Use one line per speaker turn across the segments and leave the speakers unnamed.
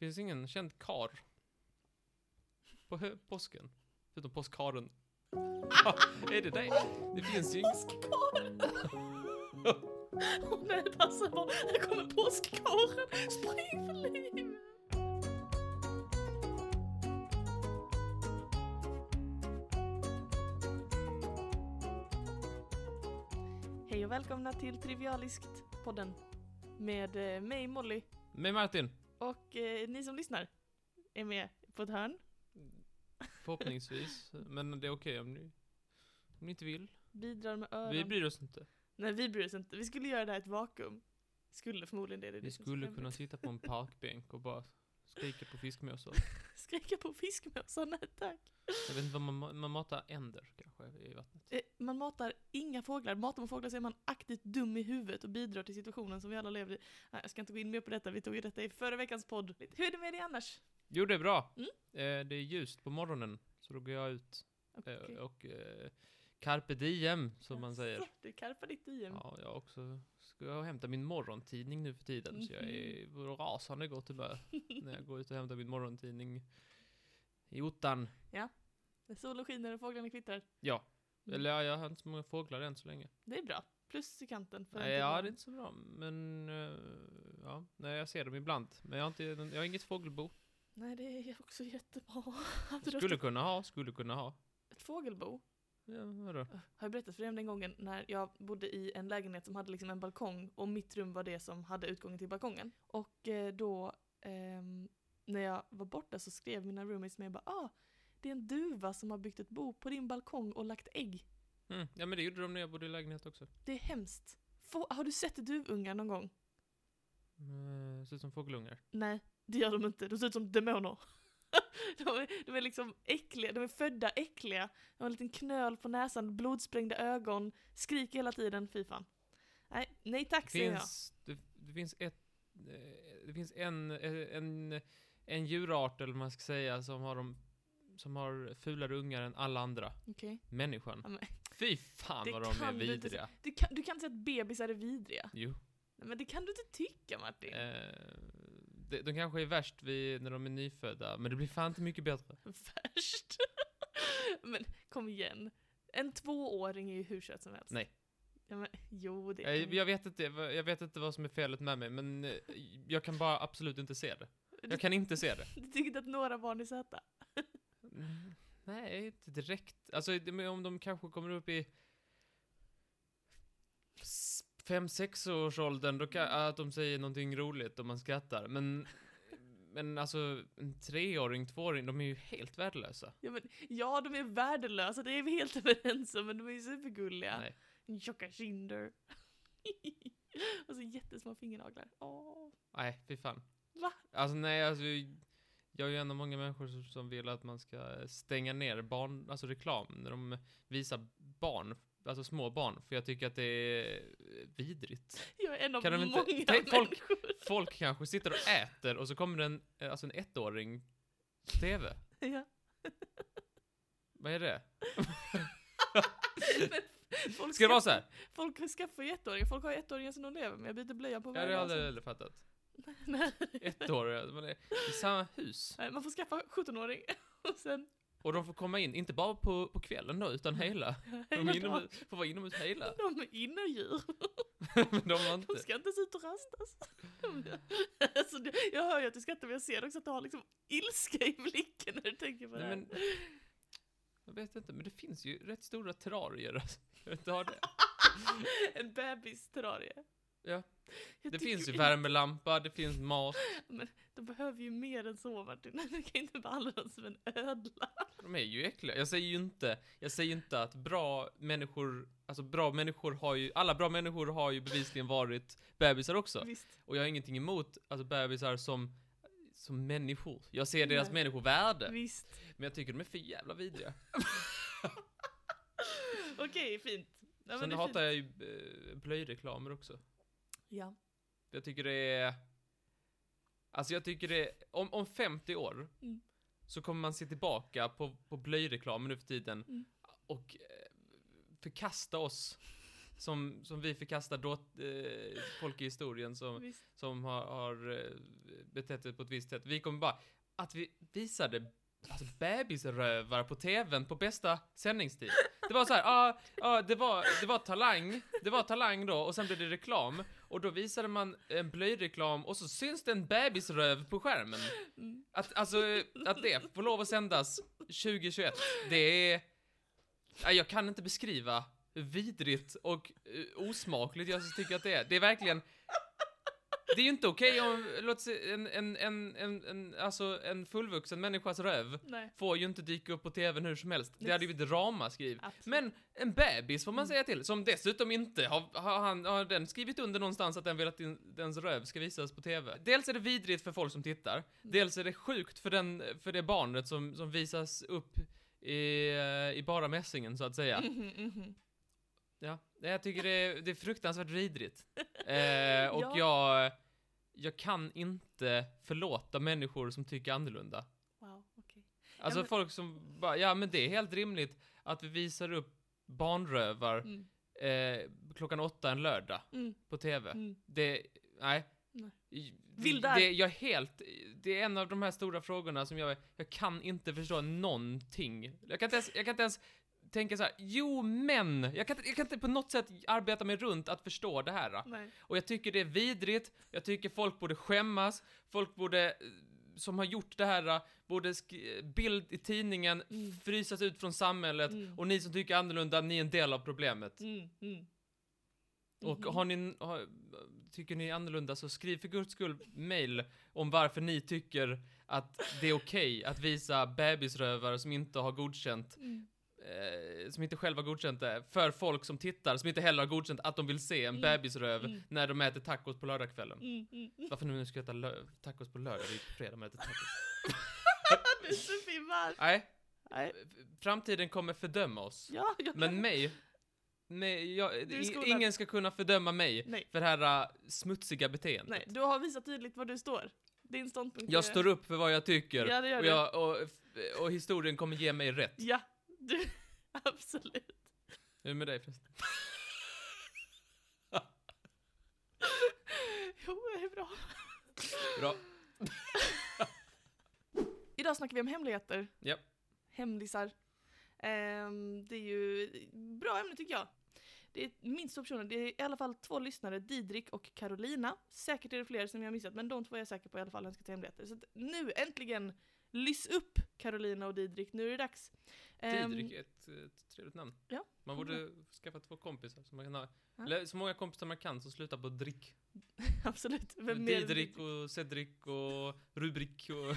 Finns ingen känd kar på hö- påsken? Förutom påskkaren. är det det? Det finns ju ingen...
Påskkaren! Åh nej, passa på. Här kommer påskkaren. Spring för livet. Hej och välkomna till Trivialiskt-podden. Med eh, mig Molly
Med Martin.
Och eh, ni som lyssnar är med på ett hörn.
Förhoppningsvis. Men det är okej om ni, om ni inte vill.
Bidrar med öron.
Vi bryr oss inte.
Nej, vi bryr oss inte. Vi skulle göra det här i ett vakuum. Skulle förmodligen det. det
Vi skulle kunna sitta på en parkbänk och bara skrika på fiskmåsar.
Skrika på fiskmåsar, nej tack.
Jag vet inte vad man, ma- man matar änder kanske i vattnet.
Eh, Man matar inga fåglar. Matar man fåglar så är man aktivt dum i huvudet och bidrar till situationen som vi alla lever i. Nej, jag ska inte gå in mer på detta, vi tog ju detta i förra veckans podd. Hur är det med dig annars?
Jo, det är bra.
Mm.
Eh, det är ljust på morgonen, så då går jag ut eh,
Okej.
och eh, carpe diem, som man säger.
Du karpar ditt diem.
Ja, jag också ska jag hämta min morgontidning nu för tiden, så jag är
Mhm.
på rasande gott humör när jag går ut och hämtar min morgontidning i ottan.
När solen skiner och fåglarna kvittrar.
Ja,
Mm.
eller ja, jag har inte så många fåglar än så länge.
Det är bra. Plus i kanten. För
Nej, ja, det är inte så bra, men eh, ja, nej, jag ser dem ibland. Men jag har, inte, jag har inget fågelbo.
Nej, det är också jättebra.
Skulle kunna ha, skulle kunna ha.
ett fågelbo.
Ja, vadå?
Har jag berättat för dig om den gången när jag bodde i en lägenhet som hade liksom en balkong och mitt rum var det som hade utgången till balkongen. Och eh, då, ehm, när jag var borta så skrev mina roommates med bara ah, det är en duva som har byggt ett bo på din balkong och lagt ägg.
Mm. Ja, men det gjorde de när jag bodde i lägenhet också.
Det är hemskt. Få, har du sett duvungar någon gång?
Mm, ser ut som fågelungar.
Nej, det gör de inte. De ser ut som demoner. de, är, de är liksom äckliga, de är födda äckliga. De har en liten knöl på näsan, blodsprängda ögon, skriker hela tiden, fy fan. Nej, nej tack
Det
säger jag.
det, det finns ett, eh, det finns en, eh, en, en djurart, eller vad man ska säga, som har de som har fulare ungar än alla andra.
Okej.
Människan.
Ja, men
Fy fan
Det
vad de är
kan du
vidriga.
Du kan, du kan inte säga att bebisar är vidriga.
Jo.
Nej, men det kan du inte tycka Martin.
Eh, de, de kanske är värst vid, när de är nyfödda, men det blir fan inte mycket bättre.
Värst. men kom igen. En tvååring är ju hur söt som helst.
Nej.
Ja, men, jo, det
Jag,
är
jag, vet inte, jag vet inte vad som är felet med mig, men eh, jag kan bara absolut inte se det. Jag kan inte se det.
du tycker inte att några barn är söta?
Mm, Nej, inte direkt. Alltså, om de kanske kommer upp i s- fem, sex års åldern, då kan, att de säger någonting roligt och man skrattar. Men, men alltså, en treåring, tvååring, de är ju helt värdelösa.
Ja, men, ja, de är värdelösa, det är vi helt överens om, men de är ju supergulliga.
Nej.
Tjocka kinder. och så jättesmå fingernaglar. Åh.
Nej, fy fan.
Va?
Alltså nej, alltså jag är ju en av många människor som, som vill att man ska stänga ner barn, alltså reklam, när de visar barn, alltså små barn, för jag tycker att det är vidrigt.
Jag är en av
Kan inte-
många
tänk folk-. Folk kanske sitter och äter och så kommer det en, eh, alltså en ettåring på TV.
Ja.
Vad är det?
Folk
Ska det vara så här?
Folk skaffar ju ettåringar, folk har ettåringar som de lever med. Jag byter blöja på
Ja,
varje
det har jag aldrig, fattat.
Nej.
Ettåriga, man är i samma hus.
Nej, Man får skaffa 17-åring och sen...
Och de får komma in, inte bara på, på kvällen då, utan hela. De är inomhus, får vara inomhus hela.
De är innerdjur.
Men de har inte...
De ska inte ens ut och rastas. alltså, jag hör ju att du skrattar, men jag ser också att du har liksom ilska i blicken när du tänker på det
Nej,
här.
men, jag vet inte, men det finns ju rätt stora terrarier. Alltså. Jag har det.
En bebis-terrarie.
Ja.
Jag
det finns ju värmelampa, det finns mat.
De behöver ju mer än så Martin. Du kan inte behandla dem som en ödla.
De är ju äckliga. Jag säger ju inte, jag säger inte att bra människor, alltså bra människor har ju, alla bra människor har ju bevisligen varit bebisar också.
Visst.
Och jag har ingenting emot, alltså bebisar som, som människor. Jag ser deras
Nej.
människovärde.
Visst.
Men jag tycker de är för jävla vidriga.
Okej, fint. Ja, men
Sen hatar
fint.
jag ju eh, blöjreklamer också.
Ja.
Jag tycker det är... Alltså jag tycker det. Om, om 50 år
Mm.
så kommer man se tillbaka på, på blöjreklamen nu för tiden
Mm.
och eh, förkasta oss som, som vi förkastar då, eh, folk i historien som,
Visst.
som har, har eh, betett sig på ett visst sätt. Vi kommer bara, att vi visade alltså bebisrövar på tvn på bästa sändningstid. Det var så här, ja, ja, det var, det var talang, det var talang då, och sen blev det reklam, och då visade man en blöjreklam, och så syns det en bebisröv på skärmen. Att, alltså, att det får lov att sändas 2021, det är... Jag kan inte beskriva hur vidrigt och eh, osmakligt jag tycker att det är. Det är verkligen... Det är ju inte okej om, låt säga, en, en, en, en, en, alltså en fullvuxen människas röv
Nej.
får ju inte dyka upp på tvn hur som helst. Det hade ju blivit ramaskriv.
Absolut.
Men en bebis får man
Mm.
säga till, som dessutom inte har, har, han, har den skrivit under någonstans att den vill att dens röv ska visas på TV. Dels är det vidrigt för folk som tittar, dels är det sjukt för, den, för det barnet som, som visas upp i, i bara mässingen så att säga.
Mhm, mhm.
Ja, jag tycker det är, det är fruktansvärt vidrigt. Eh, och
Ja.
jag, jag kan inte förlåta människor som tycker annorlunda.
Wow, okej.
Alltså
men-
folk som bara, ja men det är helt rimligt att vi visar upp barnrövar
Mm.
eh, klockan åtta en lördag
Mm.
på TV.
Mm.
Det, nej.
Nej. Vildar.
Det, jag helt, det är en av de här stora frågorna som jag, jag kan inte förstå någonting. Jag kan inte ens, jag kan inte ens tänka så här, jo men, jag kan, inte- jag kan inte på något sätt arbeta mig runt att förstå det här.
Nej.
Och jag tycker det är vidrigt, jag tycker folk borde skämmas, folk borde, eh, som har gjort det här, eh, borde bild i tidningen,
Mm.
frysas ut från samhället,
Mm.
och ni som tycker annorlunda, ni är en del av problemet.
Mm. Mm.
Och
Mhm.
har ni, har, tycker ni annorlunda så skriv för guds skull mail om varför ni tycker att det är okej att visa bebisrövare som inte har godkänt,
Mm.
Eh, som inte själva godkänt det, för folk som tittar, som inte heller har godkänt att de vill se en
Mm.
bebisröv
Mm.
när de äter tacos på lördagskvällen.
Mm. Mm.
Varför nu ska jag äta lö- tacos på lördag? Det är ju på fredag man äter tacos.
Du är så filmad.
Nej,
Nej.
framtiden kommer fördöma oss.
Ja, jag
Men mig, mig jag, ingen ska kunna fördöma mig
Nej.
för det här äh, smutsiga beteendet.
Nej, du har visat tydligt var du står. Din ståndpunkt
Jag
är...
står upp för vad jag tycker
Ja, det gör
och, jag, och, och historien kommer ge mig rätt.
Ja, du... Absolut.
Hur är det med dig förresten?
Jo, det är bra.
Bra.
Idag snackar vi om hemligheter.
Ja.
Hemlisar. Ehm, det är ju bra ämne tycker jag. Det är minst två personer, det är i alla fall två lyssnare, Didrik och Carolina. Säkert är det fler som jag har missat, men de två är jag säker på i alla fall önskar till hemligheter. Så att nu äntligen, lys upp Carolina och Didrik, nu är det dags. Ehm,
Didrik är ett, ett trevligt namn.
Ja.
Man borde skaffa två kompisar som man kan ha.
Ja.
Eller så många kompisar man kan som slutar på drick.
absolut. Vem
Didrik och Cedric och Rubrik och...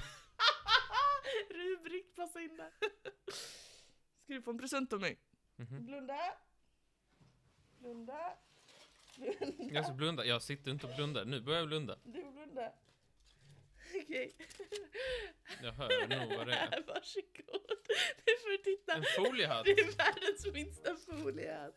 Rubrik, passa in där. Ska du få en present av mig?
Mhm.
Blunda. Blunda. Blunda.
Jag ska blunda. Jag sitter inte och blundar. Nu börjar jag blunda.
Du blunda. Okej.
Jag hör nog vad det är.
Varsågod. Du får titta.
En foliehatt.
Det är världens minsta foliehatt.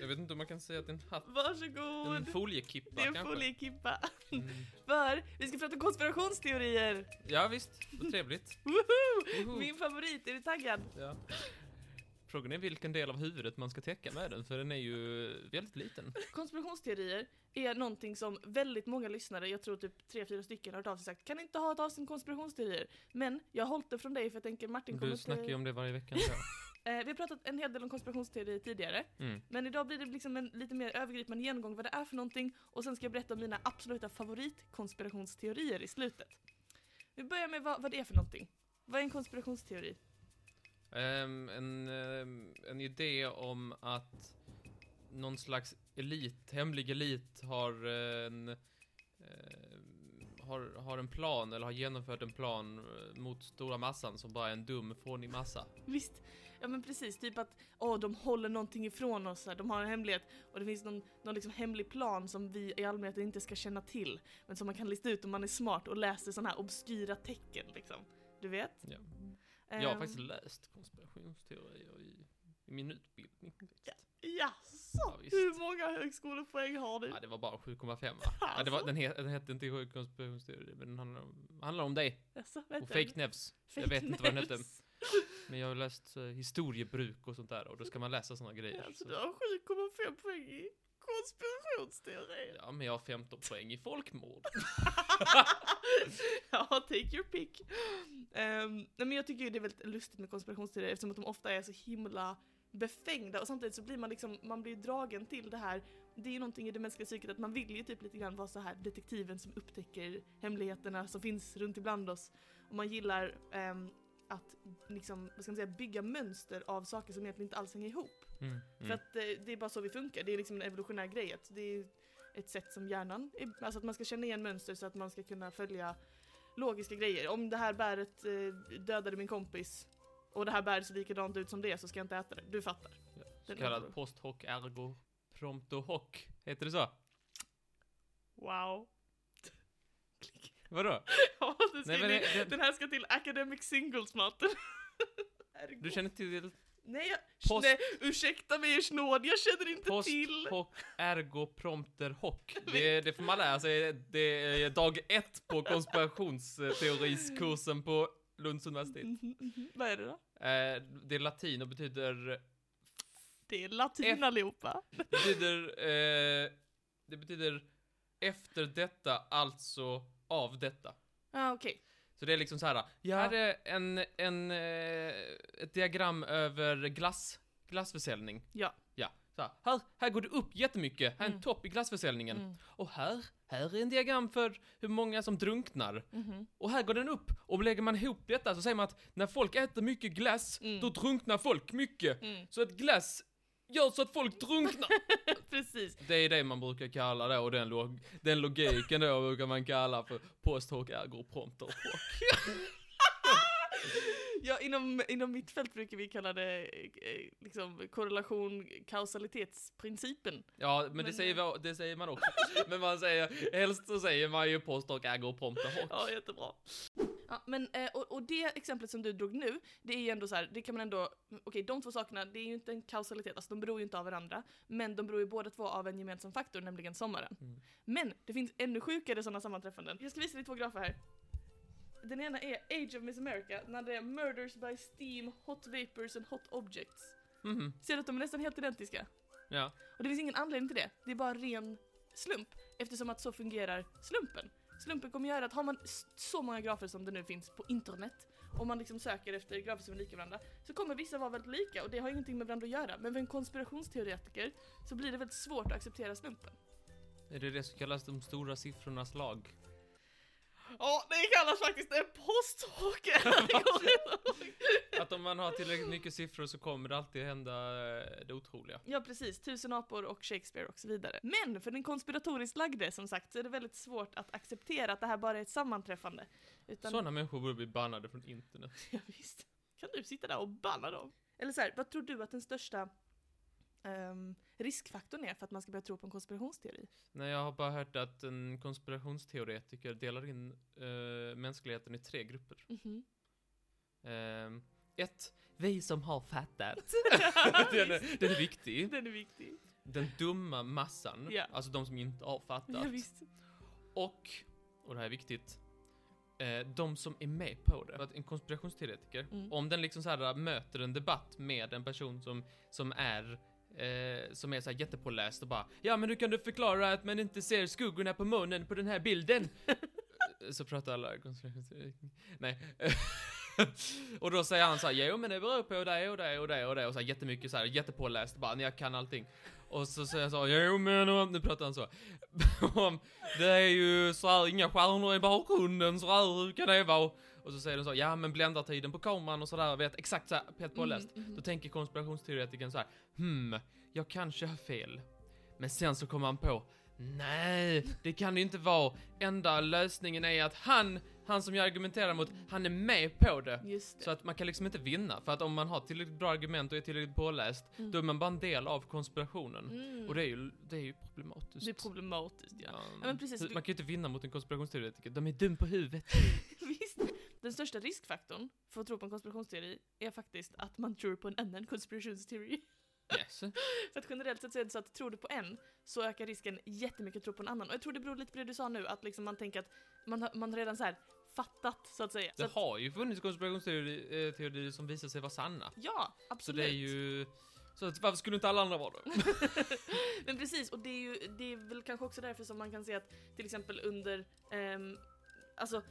Jag vet inte om man kan säga att det är en hatt.
Varsågod.
En foliekippa
det är en
kanske.
foliekippa.
Mm.
För vi ska prata konspirationsteorier.
Ja visst, vad trevligt.
Woho!
Woho.
Min favorit, är du taggad?
Ja. Frågan är vilken del av huvudet man ska täcka med den, för den är ju väldigt liten.
Konspirationsteorier är någonting som väldigt många lyssnare, jag tror typ tre fyra stycken, har hört av sig sagt kan inte ha ett avsnitt konspirationsteorier? Men jag har hållit det från dig för jag tänker Martin kommer
Du snackar ju om det varje vecka.
Eh, vi har pratat en hel del om konspirationsteorier tidigare,
Mm.
men idag blir det liksom en lite mer övergripande genomgång vad det är för någonting och sen ska jag berätta om mina absoluta favoritkonspirationsteorier i slutet. Vi börjar med vad, vad det är för någonting. Vad är en konspirationsteori?
Ehm, en, ehm, en idé om att någon slags elit, hemlig elit, har en, ehm, har, har en plan, eller har genomfört en plan eh, mot stora massan som bara är en dum, fånig massa.
Visst, ja men precis, typ att åh, de håller någonting ifrån oss, här. de har en hemlighet och det finns någon, någon liksom hemlig plan som vi i allmänhet inte ska känna till, men som man kan lista ut om man är smart och läser sådana här obskyra tecken liksom. Du vet?
Ja. Jag har
Ehm,
faktiskt läst konspirationsteorier i, i min utbildning.
Jaså?
Ja, visst.
Hur många högskolepoäng har du?
Ja, det var bara 7,5 va? Ja, det var, den, he, den hette inte konspirationsteorier, men den handlar om, handlar om dig.
Jaså,
Och fake nevs. Jag vet inte vad den hette. Men jag har läst eh, historiebruk och sånt där och då ska man läsa såna grejer.
Alltså
Så.
du har 7,5 poäng i konspirationsteori.
Ja, men jag har 15 poäng i folkmord.
ja, take your pick. Um, nej, men jag tycker ju det är väldigt lustigt med konspirationsteorier eftersom att de ofta är så himla befängda och samtidigt så blir man liksom, man blir dragen till det här. Det är ju någonting i det mänskliga psyket att man vill ju typ lite grann vara så här detektiven som upptäcker hemligheterna som finns runt ibland oss. Och man gillar ehm, att liksom, vad ska man säga, bygga mönster av saker som egentligen inte alls hänger ihop.
Mm.
För
Mm.
att eh, det är bara så vi funkar, det är liksom en evolutionär grej. Att det är ett sätt som hjärnan, är, alltså att man ska känna igen mönster så att man ska kunna följa logiska grejer. Om det här bäret eh, dödade min kompis och det här bäret ser likadant ut som det så ska jag inte äta det. Du fattar.
Ja, Så kallad post hoc ergo prompto hoc. Heter det så?
Wow.
Vadå?
Ja,
Nej, men det-
Den här ska till academic singles-matten.
Du känner till
Nej, jag,
Post-
nej, ursäkta mig ers nåd, jag känner inte
post
till.
hoc ergo prompter hoc? Det, det får man lära sig. Det är dag ett på konspirationsteoriskursen på Lunds universitet.
Mhm, mhm. Vad är det då?
Eh, Det är latin och betyder
Det är latin
F-
allihopa.
Det betyder, eh, det betyder efter detta, alltså av detta.
Ah, okej.
Så det är liksom så här. Jag
Ja.
hade en, en, eh, ett diagram över glass, glassförsäljning.
Ja.
Ja. Så här, här, här går det upp jättemycket, här är en
Mm.
topp i glassförsäljningen.
Mm.
Och här, här är en diagram för hur många som drunknar.
Mhm.
Och här går den upp. Och lägger man ihop detta så säger man att när folk äter mycket glass,
Mm.
då drunknar folk mycket.
Mm.
Så att glass gör så att folk drunknar.
Precis.
Det är det man brukar kalla det, och den, log den logiken då brukar man kalla för post hoc ergo prompter hoc.
Ja, inom, inom mitt fält brukar vi kalla det eh, liksom korrelation kausalitetsprincipen.
Ja, men, det,
Men,
säger,
eh,
vi- det säger man också. Men man säger, helst så säger man ju post hoc ergo prompter hoc.
Ja, jättebra. Ja, men, eh, och, och det exemplet som du drog nu, det är ju ändå så här, det kan man ändå, okej de två sakerna, det är ju inte en kausalitet, alltså de beror ju inte av varandra, men de beror ju båda två av en gemensam faktor, nämligen sommaren.
Mm.
Men det finns ännu sjukare sådana sammanträffanden. Jag ska visa dig två grafer här. Den ena är Age of Miss America, den andra är Murders by Steam, Hot Vapors and Hot Objects.
Mhm,
Ser du att de är nästan helt identiska?
ja.
Och det finns ingen anledning till det. Det är bara ren slump. Eftersom att så fungerar slumpen. Slumpen kommer göra att har man så många grafer som det nu finns på internet, om man liksom söker efter grafer som är lika varandra, så kommer vissa vara väldigt lika och det har ingenting med varandra att göra. Men för en konspirationsteoretiker så blir det väldigt svårt att acceptera slumpen.
Är det det som kallas de stora siffrornas lag?
Ja, det kallas faktiskt en posthoc!
Att om man har tillräckligt mycket siffror så kommer det alltid hända eh, det otroliga.
Ja precis, Tusen apor och Shakespeare och så vidare. Men för den konspiratoriskt lagde som sagt så är det väldigt svårt att acceptera att det här bara är ett sammanträffande. Utan
Sådana människor borde bli bannade från internet.
Ja, visst. Kan du sitta där och banna dem? Eller så här, vad tror du att den största ehm, riskfaktorn är för att man ska börja tro på en konspirationsteori?
Nej, jag har bara hört att en konspirationsteoretiker delar in eh, mänskligheten i tre grupper.
Mhm.
Ehm, ett, vi som har fattat. Den, är, den är viktig.
Den är viktig.
Den dumma massan,
Ja.
alltså de som inte har fattat.
Ja, visst.
Och, och det här är viktigt, eh, de som är med på det. Att en konspirationsteoretiker,
Mm.
om den liksom så här möter en debatt med en person som, som är Eh, som är så här jättepåläst och bara Ja men hur kan du förklara att man inte ser skuggorna på munnen på den här bilden? Så pratar alla. Nej. och då säger han så här, jo men det beror på det och det och det och det och så här jättemycket så här jättepåläst bara, jag kan allting. Och så säger jag så, jo men, nu pratar han så. Det är ju så här, inga stjärnor i bakgrunden, så här, hur kan det vara? Och så säger de så, ja men bländartiden på kameran och sådär, vet exakt så här, helt påläst.
Mm, mhm.
Då tänker konspirationsteoretikern så här, hmm, jag kanske har fel. Men sen så kommer han på, nej, det kan det inte vara. Enda lösningen är att han, han som jag argumenterar mot, han är med på det.
Just det.
Så att man kan liksom inte vinna, för att om man har tillräckligt bra argument och är tillräckligt påläst,
Mm.
då är man bara en del av konspirationen.
Mm.
Och det är ju, det är ju problematiskt.
Det är problematiskt ja.
Ja,
Ja, men precis.
Man kan ju inte vinna mot en konspirationsteoretiker, de är dum på huvudet.
Den största riskfaktorn för att tro på en konspirationsteori är faktiskt att man tror på en annan konspirationsteori.
Yes.
För att generellt sett så är det så att tror du på en så ökar risken jättemycket att tro på en annan. Och jag tror det beror lite på det du sa nu, att liksom man tänker att man har, man har redan så här fattat, så att säga. Så
Det
att,
har ju funnits konspirationsteorier eh, som visar sig vara sanna.
ja,
Så
absolut.
det är ju... Så att, varför skulle inte alla andra vara det?
Men precis, och det är ju det är väl kanske också därför som man kan se att till exempel under, ehm, alltså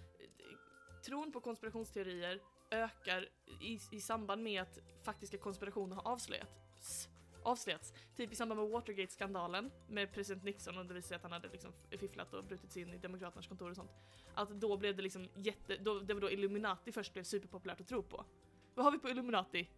tron på konspirationsteorier ökar i, i samband med att faktiska konspirationer har avslöjats. avslöjats. Typ i samband med Watergate-skandalen med president Nixon och det visade sig att han hade liksom fifflat och brutit sig in i demokraternas kontor och sånt. Att då blev det liksom jätte, då, det var då Illuminati först blev superpopulärt att tro på. Vad har vi på Illuminati?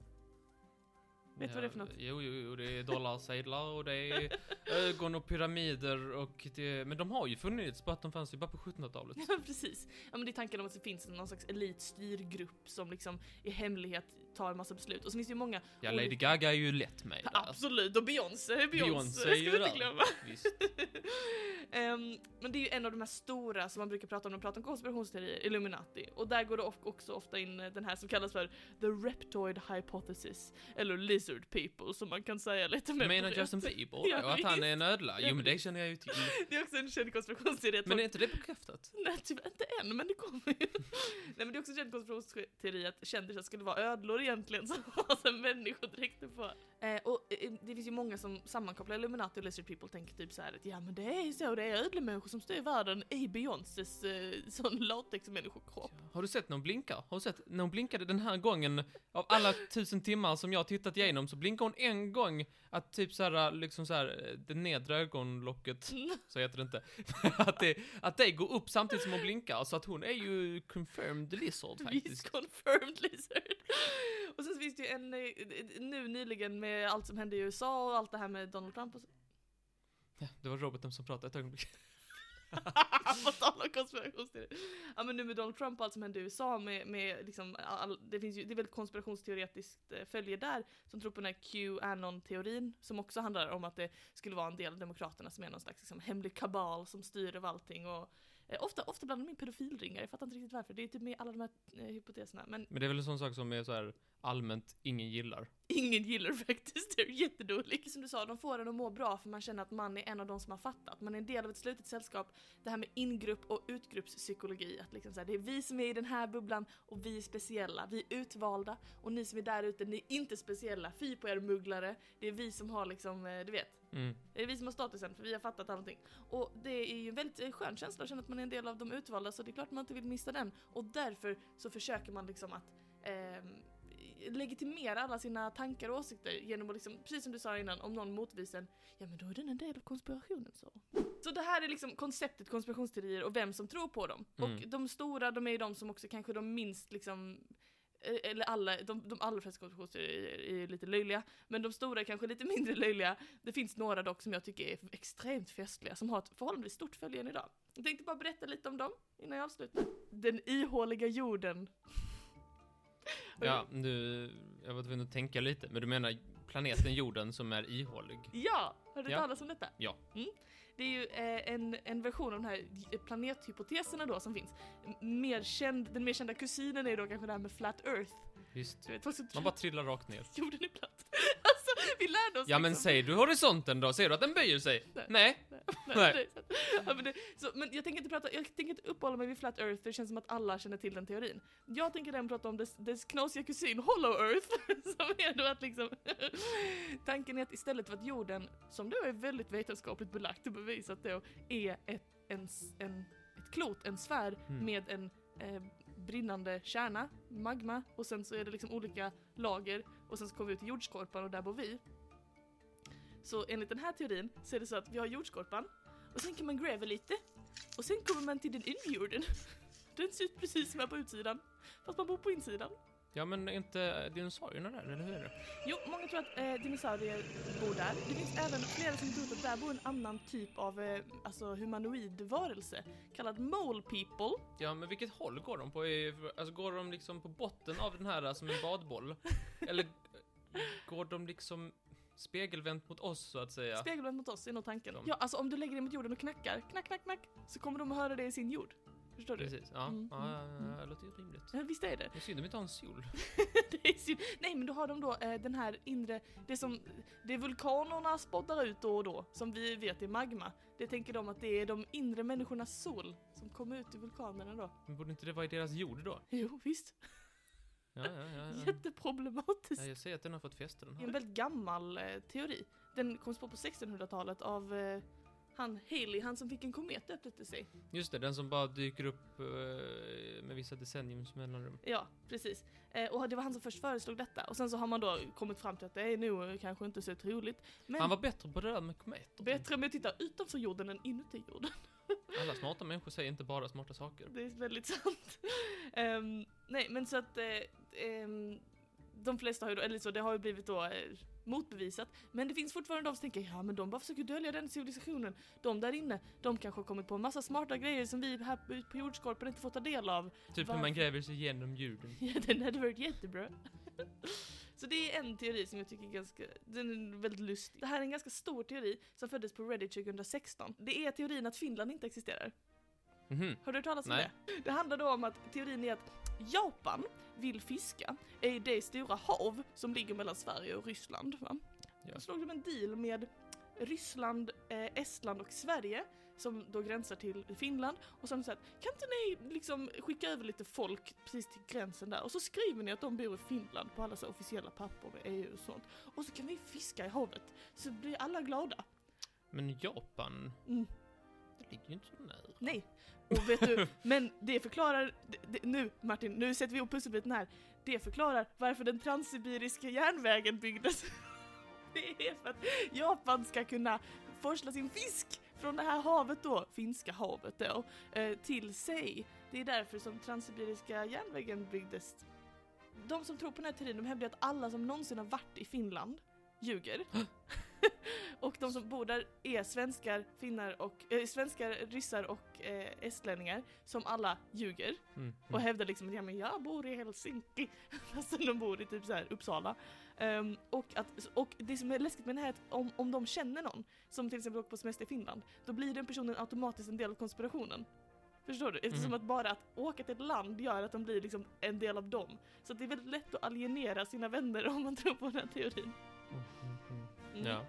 Vet du vad det är för något?
Jo, jo, jo, det är dollarsedlar och det är ögon och pyramider och det... Men de har ju funnits, bara att de fanns ju bara på 1700-talet.
Ja precis. Ja men det är tanken om att det finns någon slags elitstyrgrupp som liksom i hemlighet tar en massa beslut. Och så finns det ju många...
Ja, Lady Gaga är ju lätt med där.
Absolut, och Beyoncé, Beyoncé,
Beyoncé
ska vi inte glömma. Ehm, men det är ju en av de här stora som man brukar prata om när man pratar om konspirationsteorier, Illuminati. Och där går det också ofta in eh, den här som kallas för the reptoid hypothesis, eller lizard people som man kan säga lite mer
Menar Justin. Bieber
Ja,
och att han är en ödla?
Ja,
Jo, men det känner jag ju till.
Det är också en känd konspirationsteori
Men är inte det bekräftat?
Nej tyvärr inte än, men det kommer ju. Nej men det är också en känd konspirationsteori att kändisar skulle vara ödlor egentligen som har människodräkter på. Eh, och eh, det finns ju många som sammankopplar Illuminati och Lizard People tänker typ så här att ja men det är ju så, det är ödlemänniskor som styr världen i Beyoncés eh, sån latexmänniskokropp.
Har du sett när hon blinkar? Har du sett när hon blinkade den här gången? Av alla tusen timmar som jag har tittat igenom så blinkar hon en gång att typ så här, liksom så här, det nedre ögonlocket, så heter det inte, att det, att det går upp samtidigt som hon blinkar, så att hon är ju confirmed lizard
Visst
faktiskt.
confirmed lizard. Och sen finns det ju en, eh, nu nyligen med allt som hände i USA och allt det här med Donald Trump och så.
Ja, det var roboten som pratade ett ögonblick.
På tal om konspirationsteorier. Ja men nu med Donald Trump och allt som hände i USA med, med liksom, all, det finns ju, det är väl konspirationsteoretiskt eh, följe där som tror på den här Qanon-teorin som också handlar om att det skulle vara en del av demokraterna som är någon slags liksom, hemlig kabal som styr över allting och Eh, ofta, ofta blandar de in pedofilringar, jag fattar inte riktigt varför. Det är typ med alla de här eh, hypoteserna. Men
Men det är väl en sån sak som är så här allmänt ingen gillar
ingen gillar faktiskt, det är jättedåligt. Som du sa, de får en att må bra för man känner att man är en av de som har fattat. Man är en del av ett slutet sällskap. Det här med ingrupp och utgruppspsykologi, att liksom så här, det är vi som är i den här bubblan och vi är speciella. Vi är utvalda och ni som är där ute, ni är inte speciella. Fy på er mugglare. Det är vi som har liksom, eh, du vet,
Mm.
det är vi som har statusen för vi har fattat allting. Och det är ju en väldigt eh, skön känsla att känna att man är en del av de utvalda så det är klart man inte vill missa den. Och därför så försöker man liksom att ehm, legitimera alla sina tankar och åsikter genom att liksom, precis som du sa innan, om någon motvisar en, ja men då är den en del av konspirationen så. Så det här är liksom konceptet konspirationsteorier och vem som tror på dem.
Mm.
Och de stora, de är ju de som också kanske de minst liksom eh, eller alla, de, de allra flesta konspirationsteorier är ju lite löjliga, men de stora är kanske lite mindre löjliga. Det finns några dock som jag tycker är extremt festliga, som har ett förhållandevis stort följe än idag. Jag tänkte bara berätta lite om dem innan jag avslutar. Den ihåliga jorden.
Ja, nu, jag var tvungen att tänka lite, men du menar planeten jorden som är ihålig?
Ja! Har du
Ja.
talat om detta?
Ja.
Mm. Det är ju eh, en, en version av de här planethypoteserna då som finns. Mer känd, den mer kända kusinen är då kanske det här med flat earth. Du vet,
Man bara trillar rakt ner.
jorden är platt. vi lärde oss
Ja men
liksom.
säger du horisonten då? Ser du att den böjer sig?
Nej.
Nej.
Nej,
Nej.
ja, men, det, så, men jag tänker inte prata, jag tänker inte uppehålla mig vid flat earth, för det känns som att alla känner till den teorin. Jag tänker däremot prata om dess, dess knasiga kusin hollow earth, som är då att liksom Tanken är att istället för att jorden, som då är väldigt vetenskapligt belagt och bevisat då, är ett, en, en, ett klot, en sfär
Mm.
med en eh, brinnande kärna, magma, och sen så är det liksom olika lager, och sen så kommer vi ut till jordskorpan och där bor vi. Så enligt den här teorin så är det så att vi har jordskorpan och sen kan man gräva lite och sen kommer man till den inre jorden. Den ser ut precis som här på utsidan fast man bor på insidan.
Ja men är inte dinosaurierna där, eller hur är det?
Jo, många tror att eh, dinosaurier bor där. Det finns även flera som tror att där bor en annan typ av eh, alltså humanoid varelse kallad mole people.
Ja men vilket håll går de på? Alltså går de liksom på botten av den här som en badboll? eller går de liksom spegelvänt mot oss så att säga?
Spegelvänt mot oss är nog tanken.
De.
Ja, alltså om du lägger dig mot jorden och knackar, knack, knack, knack, så kommer de att höra det i sin jord. Förstår du?
Precis, ja.
Mm,
ja, ja,
mm,
det låter ju rimligt.
Ja, visst är det?
Det är synd de inte har en sol.
det är synd. Nej men då har de då eh, den här inre, det som, det vulkanerna spottar ut då och då, som vi vet är magma. Det tänker de att det är de inre människornas sol som kommer ut i vulkanerna då.
Men borde inte det vara i deras jord då?
Jo visst,
Ja, ja, ja.
jätteproblematiskt.
ja jag säger att den har fått fäste den
Det är en
här.
väldigt gammal eh, teori. Den kom på på 1600-talet av eh, han Haley, han som fick en komet döpt efter sig.
Just det, den som bara dyker upp eh, med vissa decenniums mellanrum.
Ja, precis. Eh, och det var han som först föreslog detta. Och sen så har man då kommit fram till att det är nog kanske inte så troligt. Men
Han var bättre på det där med kometer.
bättre med att titta utanför jorden än inuti jorden.
Alla smarta människor säger inte bara smarta saker.
Det är väldigt sant. Ehm, nej, men så att eh, ehm, de flesta har ju då, eller så, det har ju blivit då eh, motbevisat. Men det finns fortfarande de som tänker, ja men de bara försöker dölja den civilisationen. De där inne, de kanske har kommit på en massa smarta grejer som vi här på jordskorpan inte får ta del av.
Typ hur
Varför?
man gräver sig igenom jorden.
Ja, den hade varit jättebra. Så det är en teori som jag tycker är ganska, den är väldigt lustig. Det här är en ganska stor teori som föddes på Reddit 2016. Det är teorin att Finland inte existerar.
Mhm.
Har du hört talas om
Nej.
det? Det handlar då om att teorin är att Japan vill fiska i det stora hav som ligger mellan Sverige och Ryssland. Va?
Ja.
Då slog de en deal med Ryssland, eh, Estland och Sverige som då gränsar till Finland och så har de sagt kan inte ni liksom skicka över lite folk precis till gränsen där och så skriver ni att de bor i Finland på alla så officiella papper med EU och sånt och så kan vi fiska i havet så blir alla glada.
Men Japan,
Mm.
Ligger ju inte så nära.
Nej. Och vet du, men det förklarar, det, det, nu Martin, nu sätter vi ihop pusselbiten här. Det förklarar varför den transsibiriska järnvägen byggdes. Det är för att Japan ska kunna forsla sin fisk från det här havet då, Finska havet då, eh, till sig. Det är därför som transsibiriska järnvägen byggdes. De som tror på den här teorin, de hävdar att alla som någonsin har varit i Finland ljuger. och de som bor där är svenskar, finnar och, eh, svenskar, ryssar och eh, estlänningar som alla ljuger
Mm.
och hävdar liksom att ja, men jag bor i Helsinki fastän de bor i typ så här Uppsala. Ehm, och, att, och det som är läskigt med det här är att om, om de känner någon som till exempel åker på semester i Finland då blir den personen automatiskt en del av konspirationen. Förstår du? Eftersom
Mhm.
att bara att åka till ett land gör att de blir liksom en del av dem. Så det är väldigt lätt att alienera sina vänner om man tror på den här teorin.
Mm, mm. Ja.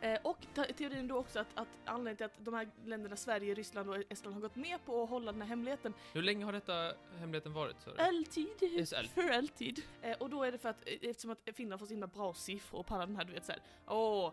Eh, och te- teorin då också att, att anledningen till att de här länderna, Sverige, Ryssland och Estland har gått med på att hålla den här hemligheten
Hur länge har detta hemligheten varit?
Alltid.
Yes.
För alltid. Eh, och då är det för att, eh, eftersom att Finland får så himla bra siffror på alla de här, du vet såhär, åh,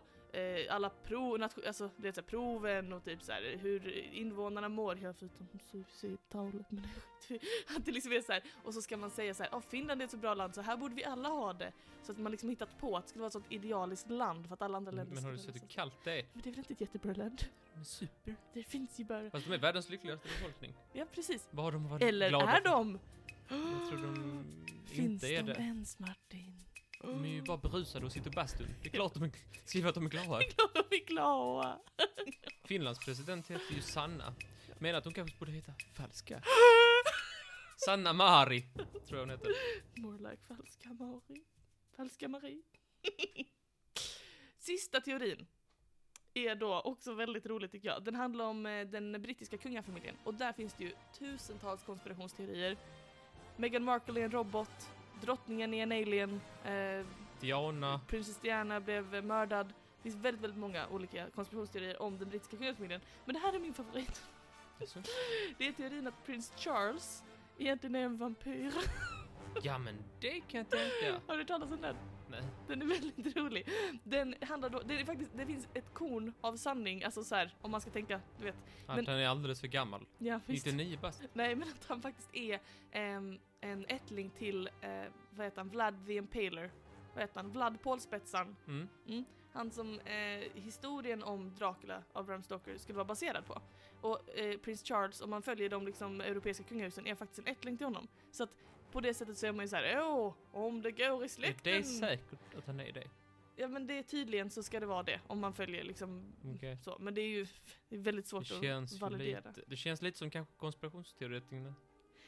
alla prov, alltså du vet såhär, proven och typ såhär hur invånarna mår, ja förutom suicidtalet, men det Att det liksom är såhär, och så ska man säga såhär, ja Finland är ett så bra land så här borde vi alla ha det. Så att man liksom hittat på att det skulle vara ett sånt idealiskt land för att alla andra länder
Men har du sett hur
så-
kallt det är?
Men det är väl inte ett jättebra land?
Men super.
Det finns ju bara,
Fast de är världens lyckligaste befolkning.
ja precis.
Vad har de varit
Eller
glada
är
för?
de?
Jag tror de
Finns
inte är
de
det.
ens Martin?
De är ju bara berusade och sitter i bastun. Det är klart de är, skriver att de är glada.
De är glada.
Finlands president heter ju Sanna. Menar att hon kanske borde heta Falska. Sanna Mari, tror jag hon heter.
More like falska Marie. Falska Marie. Sista teorin är då också väldigt rolig tycker jag. Den handlar om eh, den brittiska kungafamiljen och där finns det ju tusentals konspirationsteorier. Meghan Markle är en robot, drottningen är en alien, eh,
Diana.
prinsess Diana blev mördad. Det finns väldigt, väldigt många olika konspirationsteorier om den brittiska kungafamiljen. Men det här är min favorit. Det är teorin att prins Charles egentligen är en vampyr.
Ja men det kan jag tänka.
Har du talas om den?
Nej.
Den är väldigt rolig. Den handlar då, det, är faktiskt, det finns ett korn av sanning, alltså så här, om man ska tänka, du vet.
Att
Men-
han är alldeles för gammal.
Ja, visst.
99 bast.
Nej, men att han faktiskt är ehm, en ättling till, eh, vad heter han, Vlad the Impaler. Vad heter han? Vlad Pålspetsaren.
Mm.
Han som eh, historien om Dracula av Bram Stoker skulle vara baserad på. Och eh, prins Charles, om man följer de liksom, europeiska kungahusen, är faktiskt en ättling till honom. Så att på det sättet så är man ju såhär, åh, om det går i
Är
släkten.
det säkert att han är det?
Ja men det är tydligen så ska det vara det, om man följer liksom
Okej.
så. Men det är ju det är väldigt svårt att validera.
lite, det känns lite som kanske konspirationsteoretikerna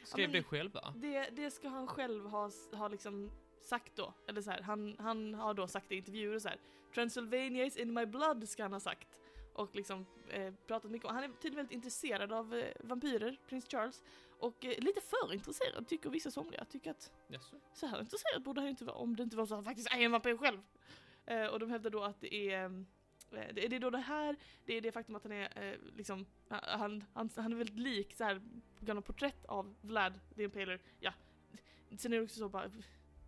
skrev
men-
det själva.
Det, det ska han själv ha, ha liksom sagt då. Eller så här, han, han har då sagt i intervjuer och så här. Transylvania is in my blood ska han ha sagt. och liksom eh, pratat mycket om, han är tydligen väldigt intresserad av eh, vampyrer, prins Charles. Och eh, lite för intresserad tycker vissa somliga, tycker att
Jaså?
så här intresserad borde han inte vara om det inte var så att han faktiskt är en vampyr själv. Eh, och de hävdar då att det är eh, det är det då det här, det är det faktum att han är eh, liksom, han, han, han är väldigt lik så här av porträtt av Vlad the Impaler. Ja, sen är det också så bara,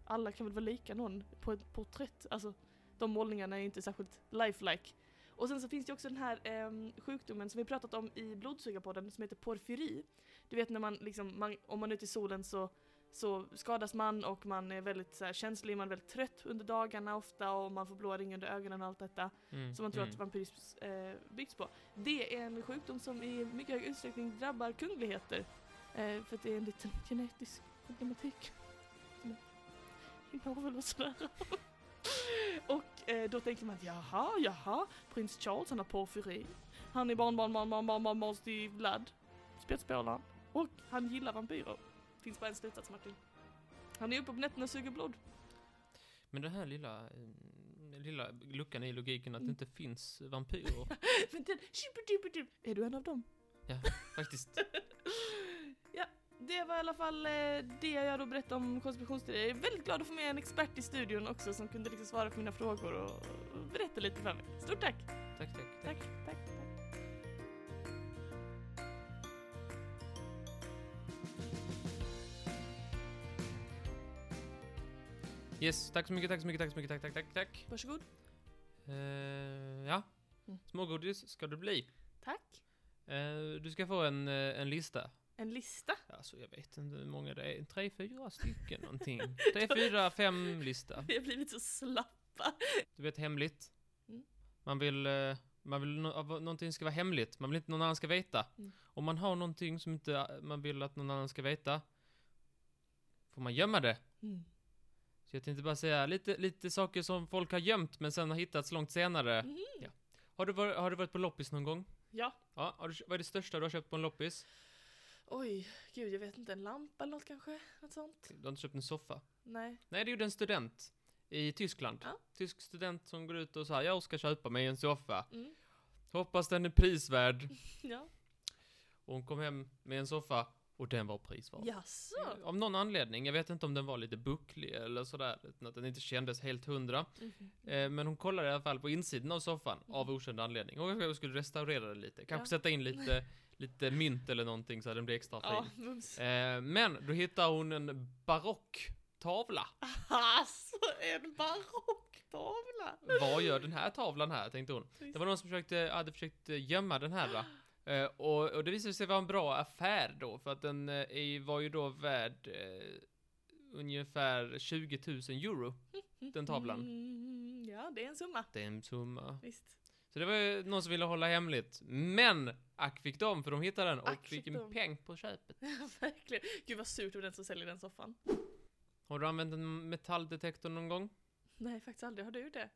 alla kan väl vara lika någon på ett porträtt, alltså de målningarna är inte särskilt lifelike. Och sen så finns det också den här ehm, sjukdomen som vi pratat om i blodsugarpodden som heter porfyri. Du vet när man liksom, man, om man är ute i solen så, så skadas man och man är väldigt så här, känslig, man är väldigt trött under dagarna ofta och man får blåa ringar under ögonen och allt detta.
Mm.
Som man tror
mm.
att vampyrism eh, byggs på. Det är en sjukdom som i mycket hög utsträckning drabbar kungligheter. Eh, för att det är en liten genetisk problematik. Och sådär. och eh, då tänker man att jaha, jaha, prins Charles han har porfyri. Han är barnbarn, barnbarn, barnbarn, barn till Vlad, spetsspåraren. Och han gillar vampyrer. Finns bara en slutsats Martin. Han är uppe på nätterna och suger blod.
Men den här lilla, eh, lilla luckan i logiken att
Mm.
det inte finns vampyrer,
Men den, tjupidupidup, är du en av dem?
faktiskt.
ja, det var i alla fall eh, det jag då berättade om konspirationsteorier. Jag är väldigt glad att få med en expert i studion också som kunde liksom svara på mina frågor och, och berätta lite för mig. Stort tack!
Tack, tack,
Tack,
tack.
tack,
Yes, tack så mycket, tack så mycket, tack så mycket, tack, tack, tack, tack.
Varsågod.
Eh, ja,
Mm.
smågodis ska det bli.
Tack.
Eh, du ska få en, eh, en lista.
En lista.
Alltså jag vet inte hur många det är, tre, fyra stycken någonting. Tre, fyra, fem lista.
Vi har blivit så slappa.
Du vet hemligt.
Mm.
Man vill, eh, man vill någonting ska vara hemligt, man vill inte någon annan ska veta.
Mm.
Om man har någonting som inte man vill att någon annan ska veta, får man gömma det.
Mm.
Så jag tänkte bara säga lite, lite saker som folk har gömt men sen har hittats långt senare.
Mhm.
Ja. Har, du varit, har du varit på loppis någon gång?
Ja.
Ja, har du, vad är det största du har köpt på en loppis?
Oj, gud jag vet inte. En lampa eller något kanske? Något sånt?
Du har inte köpt en soffa?
Nej.
Nej, det gjorde en student i Tyskland.
Ja.
Tysk student som går ut och säger jag ska köpa mig en soffa.
Mm.
Hoppas den är prisvärd.
Ja.
Och hon kom hem med en soffa och den var prisvärd.
Jaså?
Av någon anledning, jag vet inte om den var lite bucklig eller sådär, att den inte kändes helt hundra.
Mhm.
Eh, men hon kollade i alla fall på insidan av soffan, av okänd anledning. Och jag skulle restaurera den lite, kanske
Ja.
sätta in lite, lite mynt eller någonting så att den blir extra fin.
Ja.
Eh, men då hittar hon en barock tavla.
Alltså, en barocktavla!
Vad gör den här tavlan här, tänkte hon. Det var någon som försökte, hade försökt eh, gömma den här. va? Eh, och, och det visade sig vara en bra affär då, för att den eh, var ju då värd eh, ungefär 20 000 euro, den tavlan.
Mm, ja, det är en summa.
Det är en summa.
Visst.
Så det var ju någon som ville hålla hemligt. Men, ack fick de, för de hittade den och
Ack
fick en peng på köpet.
Ja, verkligen. Gud vad surt av den som säljer den soffan.
Har du använt en metalldetektor någon gång?
Nej, faktiskt aldrig. Har du det?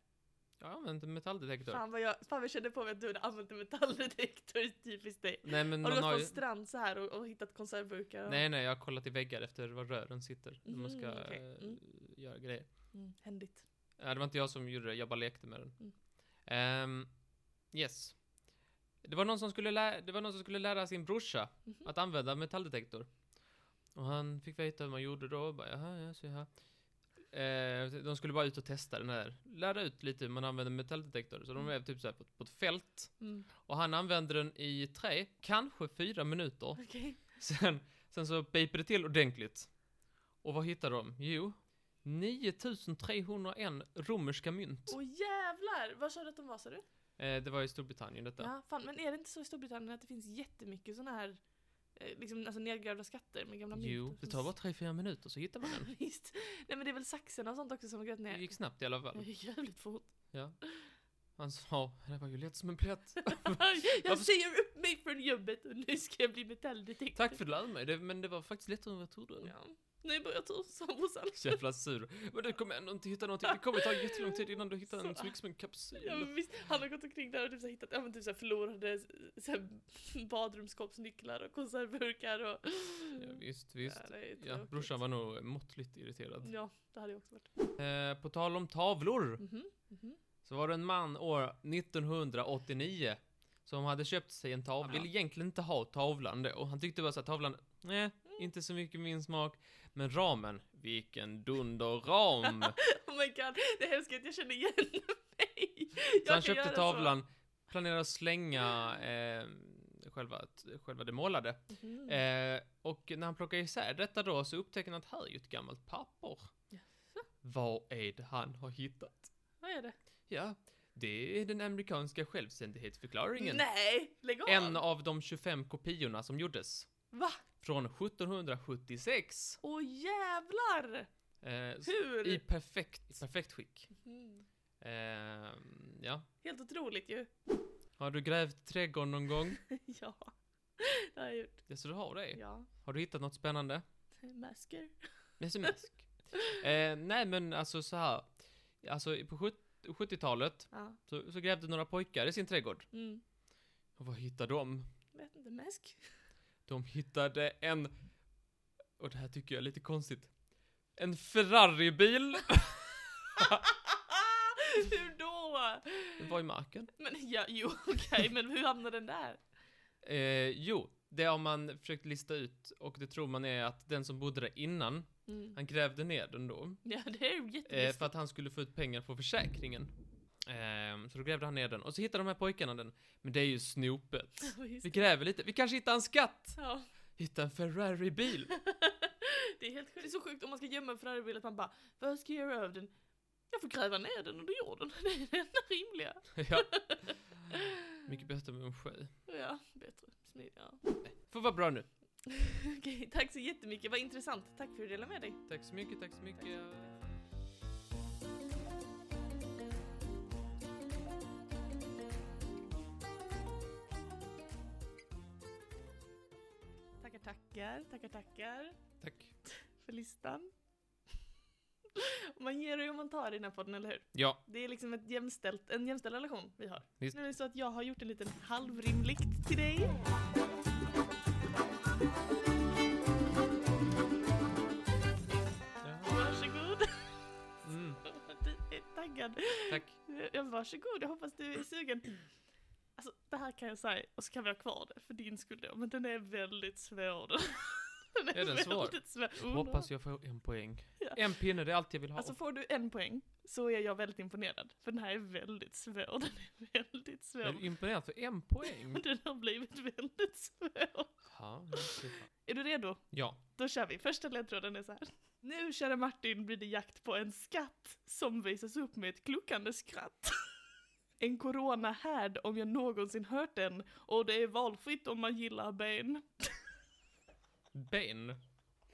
Jag har använt en metalldetektor.
Fan vad jag, fan vad jag kände på mig att du hade använt en metalldetektor, typiskt dig.
Nej men
Har du gått på en
ju...
strand så här och, och hittat konservburkar? Och...
Nej nej, jag har kollat i väggar efter var rören sitter. När man ska
Mhm, okej.
eh,
Mm.
göra grejer.
Mm, händigt.
Ja, det var inte jag som gjorde det, jag bara lekte med den.
Mm.
Ehm, yes. Det var, någon som skulle lä- det var någon som skulle lära sin brorsa
Mhm.
att använda metalldetektor. Och han fick veta hur man gjorde då, och bara jaha, ja, så här. Eh, de skulle bara ut och testa den här, lära ut lite hur man använder metalldetektor. Så de
Mm.
är typ så här på, på ett fält.
Mm.
Och han använde den i tre, kanske fyra minuter.
Okej.
Sen, sen så pipade det till ordentligt. Och vad hittade de? Jo, 9301 romerska mynt.
Åh jävlar! Var sa du att de var sa du?
Eh, det var i Storbritannien detta.
Ja, fan, men är det inte så i Storbritannien att det finns jättemycket såna här liksom, alltså nedgrävda skatter med gamla mynt?
jo, det tar bara 3-4 minuter så hittar man den.
Visst. Nej men det är väl saxarna och sånt också som har
Det
ner.
gick snabbt i alla
Det
fall.
gick jävligt fort.
Ja. Han sa, det var ju lätt som en plätt.
jag säger upp mig från jobbet och nu ska jag bli metalldetektor.
Tack för att du lärde mig, det, men det var faktiskt lättare än vad jag trodde.
Ja. Nu börjar tur, sa morsan.
Så jävla sur. Men du kommer ändå inte hitta någonting. Det kommer ta jättelång tid innan du hittar en
Så-
en kapsyl.
Ja, men visst, han har gått omkring där och typ så hittat ja, men typ så förlorade så här, badrumsskåpsnycklar och konservburkar och...
Ja, visst, visst.
Ja,
Ja, brorsan var nog måttligt irriterad.
Ja, det hade jag också varit.
Eh, på tal om tavlor.
Mhm, mhm.
Så var det en man år 1989 som hade köpt sig en tavla, ville egentligen inte ha tavlan då. Han tyckte bara så att tavlan, nej, inte så mycket min smak. Men ramen, vilken dunderram!
Oh my god, det är hemskt att jag känner igen mig.
Så han köpte
så.
tavlan, planerade att slänga eh, själva, själva det målade.
Mhm.
Eh, och när han plockade isär detta då så upptäcker han att här är ju ett gammalt papper. Vad är det han har hittat?
Vad är det?
Ja, det är den amerikanska självständighetsförklaringen.
Nej, lägg av!
En av de 25 kopiorna som gjordes.
Va?
Från 1776.
Åh jävlar!
Eh,
Hur?
I perfekt, i perfekt skick.
Mm.
Eh, ja.
Helt otroligt ju.
Har du grävt trädgården någon gång?
ja, det har jag gjort.
Ja, så du har det?
Ja.
Har du hittat något spännande?
Masker.
SMS. eh, nej men alltså så här. Alltså på sjut- 70-talet
Ja.
så, så grävde några pojkar i sin trädgård.
Mm.
Och vad hittade de?
Vet inte, mask?
De hittade en, och det här tycker jag är lite konstigt, en Ferrari-bil.
Hur då?
Den var i marken.
Men ja, jo okej, men hur hamnade den där?
Eh, jo, det har man försökt lista ut och det tror man är att den som bodde där innan,
Mm.
han grävde ner den då.
Ja, det är ju
Eh, för att han skulle få ut pengar på försäkringen. Eh, så då grävde han ner den. Och så hittade de här pojkarna den. Men det är ju snopet.
Visst.
Vi gräver lite. Vi kanske hittar en skatt!
Ja.
Hitta en Ferrari-bil.
det är helt sjukt. Det är så sjukt om man ska gömma en Ferrari-bil att man bara, vad ska jag göra av den? Jag får gräva ner den under jorden. Det är det enda rimliga.
ja. Mycket bättre med en sjö.
Ja, bättre. Smidigare.
Får vara bra nu.
Okej, tack så jättemycket. Vad intressant. Tack för att du delade med dig.
Tack så mycket, tack så mycket.
Tackar, tackar, tackar, tackar
Tack.
för listan. Man ger och man tar i den här podden, eller hur?
Ja,
Det är liksom ett jämställt, en jämställd relation vi har.
Visst.
Nu är det så att jag har gjort en liten halvrimlikt till dig. Varsågod.
Mm,
Du är taggad.
tack.
Ja, varsågod, jag hoppas du är sugen. Alltså, det här kan jag säga, och så kan vi ha kvar det för din skull då, men den är väldigt svår. Den
Är den svår?
svår.
Hoppas jag får en poäng.
Ja.
En pinne, det är allt jag vill ha.
Alltså får du en poäng så är jag väldigt imponerad. För den här är väldigt svår. Den är väldigt svår.
är imponerad för en poäng.
Den har blivit väldigt svår.
Är super.
Är du redo?
ja.
Då kör vi. Första ledtråden är så här. Nu, kära Martin, blir det jakt på en skatt som visas upp med ett kluckande skratt. En coronahärd om jag någonsin hört den och det är valfritt om man gillar ben.
Ben.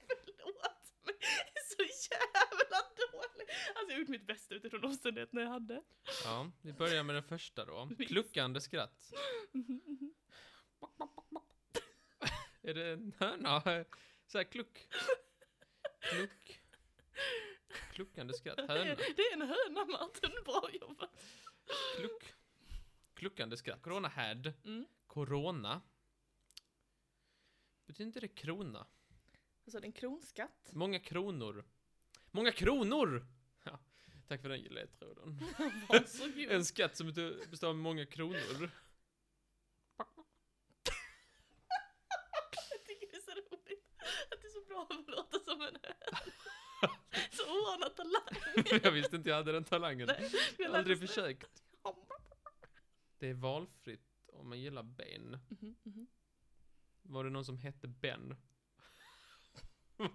Förlåt, men det är så jävla dåligt. Alltså jag har gjort mitt bästa utifrån omständigheterna jag hade.
Ja, vi börjar med den första då. Kluckande skratt. Är det en höna? Så här kluck. Kluck. Kluckande skratt. Höna.
det är en höna Martin, bra jobbat.
Kluck. Kluckande skratt. Corona had.
Mm.
Corona. Betyder inte det krona?
Alltså det är en kronskatt.
Många kronor. Många kronor! Ja, tack för den ledtråden. En skatt som består av många kronor.
Jag tycker det är så roligt att det är så bra att låta som en höna. Så oanad talang.
Jag visste inte jag hade den talangen.
Nej, jag
Aldrig försökt. Det är valfritt om man gillar Ben.
Mhm, mhm.
Var det någon som hette Ben?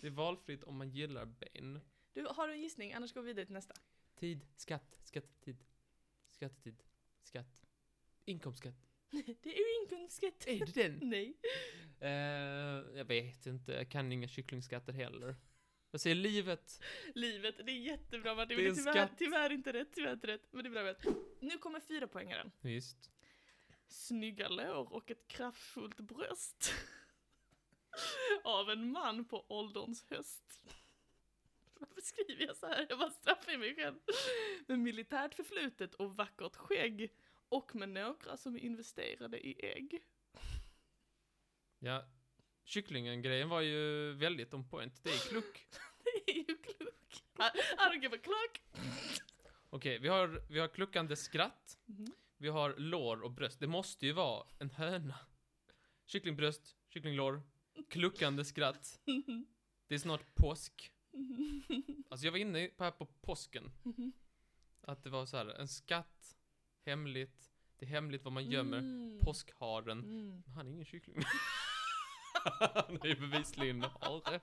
Det är valfritt om man gillar Ben.
Du, har du en gissning? Annars går vi vidare till nästa.
Tid, skatt, skattetid. Skattetid, skatt. Inkomstskatt.
Det är ju inkomstskatt.
Är det den?
Nej.
Eh, jag vet inte, jag kan inga kycklingskatter heller. Jag säger livet.
Livet, det är jättebra Martin.
Det är
men
en
tyvärr,
skatt.
tyvärr inte rätt, tyvärr inte rätt. Men det är bra rätt. Nu kommer fyra poängaren.
Visst.
Snygga lår och ett kraftfullt bröst. Av en man på ålderns höst. Varför skriver jag så här? Jag bara straffar mig själv. Med militärt förflutet och vackert skägg. Och med några som är investerade i ägg.
Ja, kycklingen-grejen var ju väldigt on point. Det är kluck.
Det är ju klok. I I don't give a clock.
Okej, vi har, vi har kluckande skratt.
Mhm.
Vi har lår och bröst. Det måste ju vara en höna. Kycklingbröst, kycklinglår, kluckande skratt. Det är snart påsk. Alltså jag var inne på här på påsken. Att det var så här, en skatt, hemligt. Det är hemligt vad man gömmer.
Mm.
Påskharen.
Mm.
Han är ingen kyckling. han är ju bevisligen hare.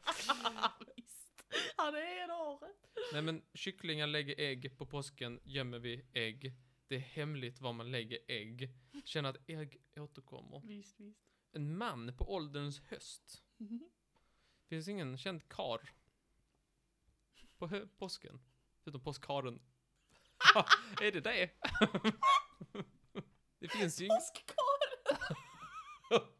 Visst. Han är en hare.
Nej men kycklingar lägger ägg, på påsken gömmer vi ägg. Det är hemligt var man lägger ägg. Känner att ägg återkommer.
Visst, visst.
En man på ålderns höst. Finns ingen känd kar på hö- påsken? Förutom påskharen. är det det? det finns ju ingen...
Påskkaren!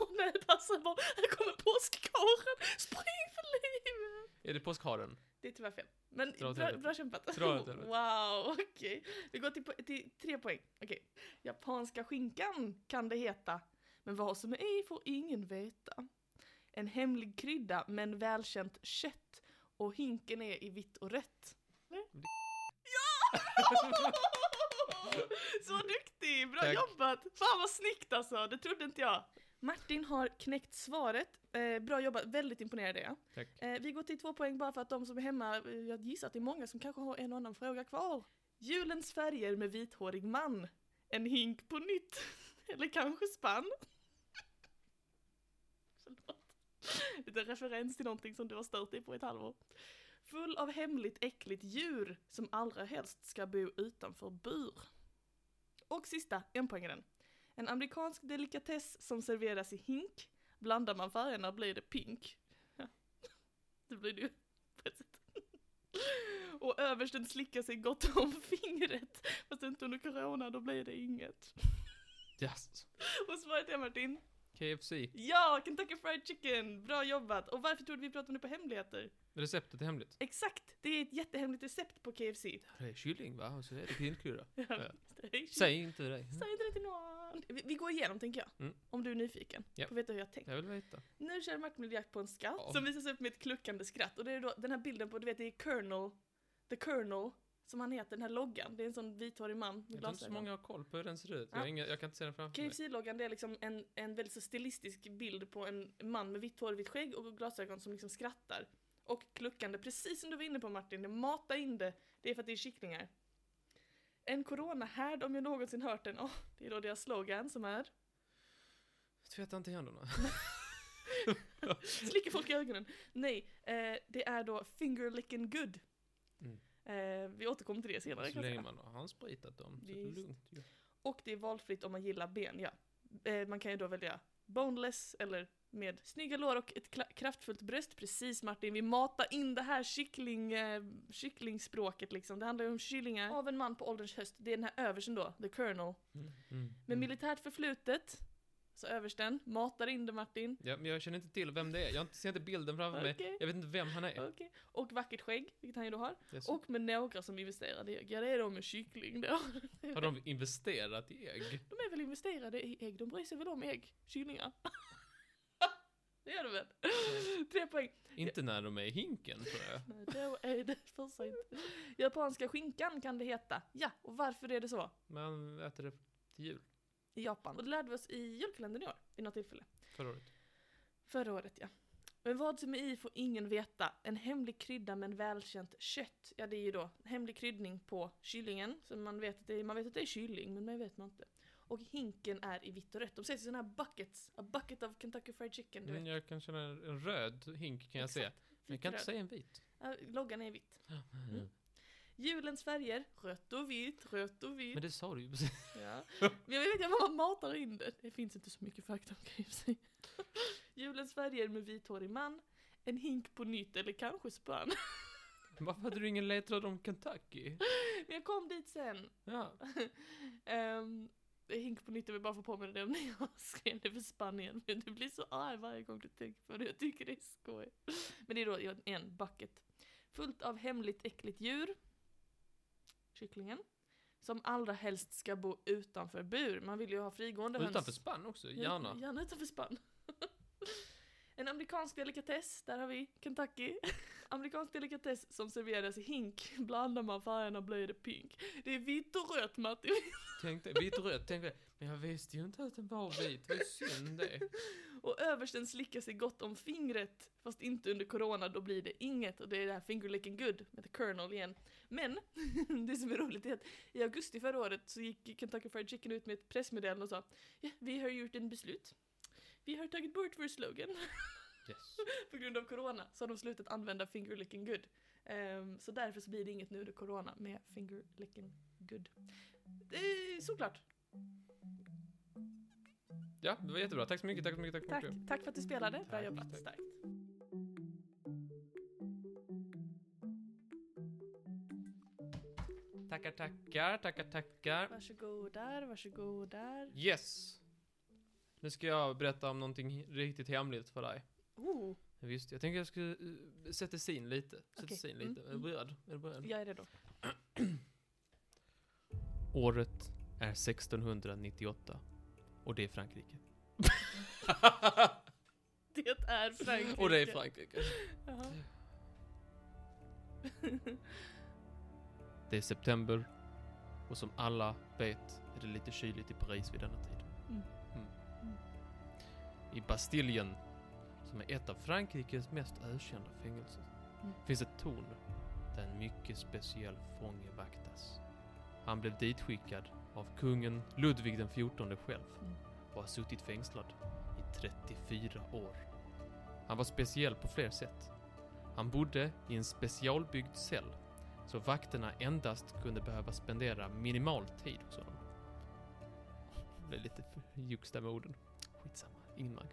Åh nej, passa barn. Här kommer påskkaren. Spring för livet.
Är det påskharen?
Det är tyvärr fel. Men bra, bra kämpat.
Dra.
Wow, okej. Vi går till, till tre poäng. Okej. Japanska skinkan kan det heta. Men vad som är i får ingen veta. En hemlig krydda men välkänt kött. Och hinken är i vitt och rött. Nej? Ja! Så duktig! Bra
Tack.
jobbat! Fan vad snyggt alltså, det trodde inte jag. Martin har knäckt svaret. Eh, bra jobbat, väldigt imponerad är jag. Eh, vi går till två poäng bara för att de som är hemma, eh, jag gissar att det är många som kanske har en och annan fråga kvar. Julens färger med vithårig man. En hink på nytt. Eller kanske spann. Förlåt. Lite referens till någonting som du har stört dig på i ett halvår. Full av hemligt äckligt djur som allra helst ska bo utanför bur. Och sista, en poäng är den. En amerikansk delikatess som serveras i hink. Blandar man färgerna blir det pink. Ja. Det blir det ju på ett sätt. Och översten slickar sig gott om fingret. Fast inte under corona, då blir det inget.
Yes.
Och svaret är Martin?
KFC.
Ja, Kentucky Fried Chicken! Bra jobbat! Och varför trodde vi pratade nu på hemligheter?
Receptet är hemligt.
Exakt! Det är ett jättehemligt recept på KFC.
Det är kyckling va? Och så är det grillkrydda.
Ja,
Ja.
Säg
inte det.
Säg inte det till någon! Vi, vi går igenom tänker jag.
Mm.
Om du är nyfiken.
Ja.
På att veta hur jag tänkt.
Jag vill veta.
Nu kör Martin jakt på en skatt
Ja.
som visas upp med ett kluckande skratt. Och det är då den här bilden på, du vet det är Colonel, The Colonel, som han heter, den här loggan. Det är en sån vithårig man med
Jag tror inte så
glasögon.
många har koll på hur den ser ut.
Ja.
Jag, inga, jag kan inte se den framför mig.
KFC-loggan det är liksom en, en väldigt så stilistisk bild på en man med vitt hår, vitt skägg och glasögon som liksom skrattar. Och kluckande, precis som du var inne på Martin, det mata in det, det är för att det är kycklingar. En coronahärd om jag någonsin hört den, Åh, det är då deras slogan som är
Tvätta inte händerna.
Slickar folk i ögonen. Nej, eh, det är då finger licking good.
Mm.
Eh, vi återkommer till det senare.
Så länge man har handspritat dem så är det
Visst.
lugnt ju.
Och det är valfritt om man gillar ben, ja. Eh, man kan ju då välja boneless eller med snygga lår och ett kraftfullt bröst. Precis Martin, vi matar in det här kyckling, eh, kycklingspråket liksom. Det handlar ju om kyllingar av en man på ålderns höst. Det är den här översten då, the colonel.
Mm. Mm.
Med
Mm.
militärt förflutet, så översten, matar in det Martin.
Ja, men jag känner inte till vem det är. Jag ser inte bilden framför mig.
Okej.
Jag vet inte vem han är.
Okej. Och vackert skägg, vilket han ju då har.
Yes.
Och med några som investerade i ägg. Ja, det är de med kyckling då.
Har de investerat i ägg?
De är väl investerade i ägg, de bryr sig väl om ägg, kyllingar. det gör de väl? Tre poäng.
Inte när de är i hinken, tror jag.
Nej, då är det för sent. Japanska skinkan kan det heta. Ja, och varför är det så?
Man äter det till jul.
I Japan. Och det lärde vi oss i julkalendern i år, vid något tillfälle.
Förra året.
Förra året, ja. Men vad som är i får ingen veta. En hemlig krydda med en välkänt kött. Ja, det är ju då hemlig kryddning på kyllingen. Så man vet att det är, man vet att det är kylling, men det vet man inte. Och hinken är i vitt och rött. De säger sådana här buckets. A bucket of Kentucky Fried Chicken, du
Men
vet.
jag kan känna en röd hink kan jag se.
Exakt.
Men jag kan inte säga en vit.
loggan är i vitt.
Mm.
Julens färger, rött och vitt, rött och vitt.
Men det sa du ju precis.
Ja. Men jag vet vad man matar in det. Det finns inte så mycket fakta om KFC. Julens färger med vithårig man. En hink på nytt eller kanske spann.
Varför hade du ingen ledtråd om Kentucky?
Men jag kom dit sen.
Ja.
Um, hink på nytt, jag vill bara få på mig det när jag skrev det för Spanien. Men du blir så arg varje gång du tänker på det. Jag tycker det är skoj. Men det är då en bucket. Fullt av hemligt äckligt djur. Kycklingen. Som allra helst ska bo utanför bur. Man vill ju ha frigående
Och
höns.
utanför spann också, gärna.
Gärna utanför spann. En amerikansk delikatess, där har vi Kentucky. amerikansk delikatess som serveras i hink, blandar man färgerna blir det pink. Det är vitt och rött Matti.
Tänk dig, vit och rött, tänk dig. Men jag visste ju inte att den var vit, vad synd det.
Och översten slickar sig gott om fingret, fast inte under corona, då blir det inget. Och det är det här finger licking good med the Colonel igen. Men, det som är roligt är att i augusti förra året så gick Kentucky Fried Chicken ut med ett pressmeddelande och sa ja, vi har gjort en beslut. Vi har tagit bort vår slogan.
Yes.
På grund av corona så har de slutat använda finger licking good. Ehm, så därför så blir det inget nu under corona med finger licking good. Är såklart.
Ja, det var jättebra. Tack så mycket, tack så mycket, tack så
Tack,
mycket.
tack för att du spelade. Bra
Tack,
jobbat.
tack.
Starkt.
Tackar, tackar, tackar, tackar.
Varsågodar, varsågodar.
Yes! Nu ska jag berätta om någonting riktigt hemligt för dig.
Oh,
Visst, jag tänker jag ska uh, sätta scene lite. Sätta scene
mm,
lite. Är du beredd? Är du beredd?
jag är redo.
Året är 1698. Och det är Frankrike.
Det är Frankrike.
och det är Frankrike. Det är september. Och som alla vet är det lite kyligt i Paris vid denna tid.
Mm.
Mm. I Bastiljen, som är ett av Frankrikes mest ökända fängelser,
Mm.
finns ett torn där en mycket speciell fånge vaktas. Han blev ditskickad av kungen Ludvig den XIV själv
Mm.
och har suttit fängslad i 34 år. Han var speciell på fler sätt. Han bodde i en specialbyggd cell så vakterna endast kunde behöva spendera minimal tid hos honom. Det blev lite för där med orden. Skitsamma, ingen.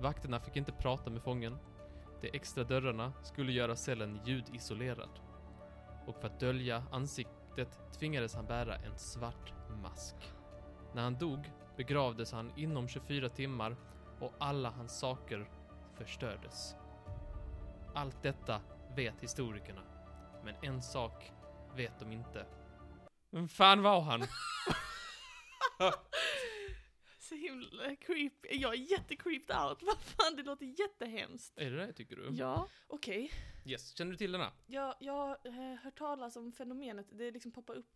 Vakterna fick inte prata med fången. De extra dörrarna skulle göra cellen ljudisolerad. Och för att dölja ansiktet tvingades han bära en svart mask. När han dog begravdes han inom 24 timmar och alla hans saker förstördes. Allt detta vet historikerna, men en sak vet de inte. Vem fan var han?
Så himla creepy. Jag är jättecreeped out. Vad fan, det låter jättehemskt.
Är det det tycker du?
Ja, okej.
Yes, känner du till denna?
Jag, jag har hört talas om fenomenet. Det liksom poppar upp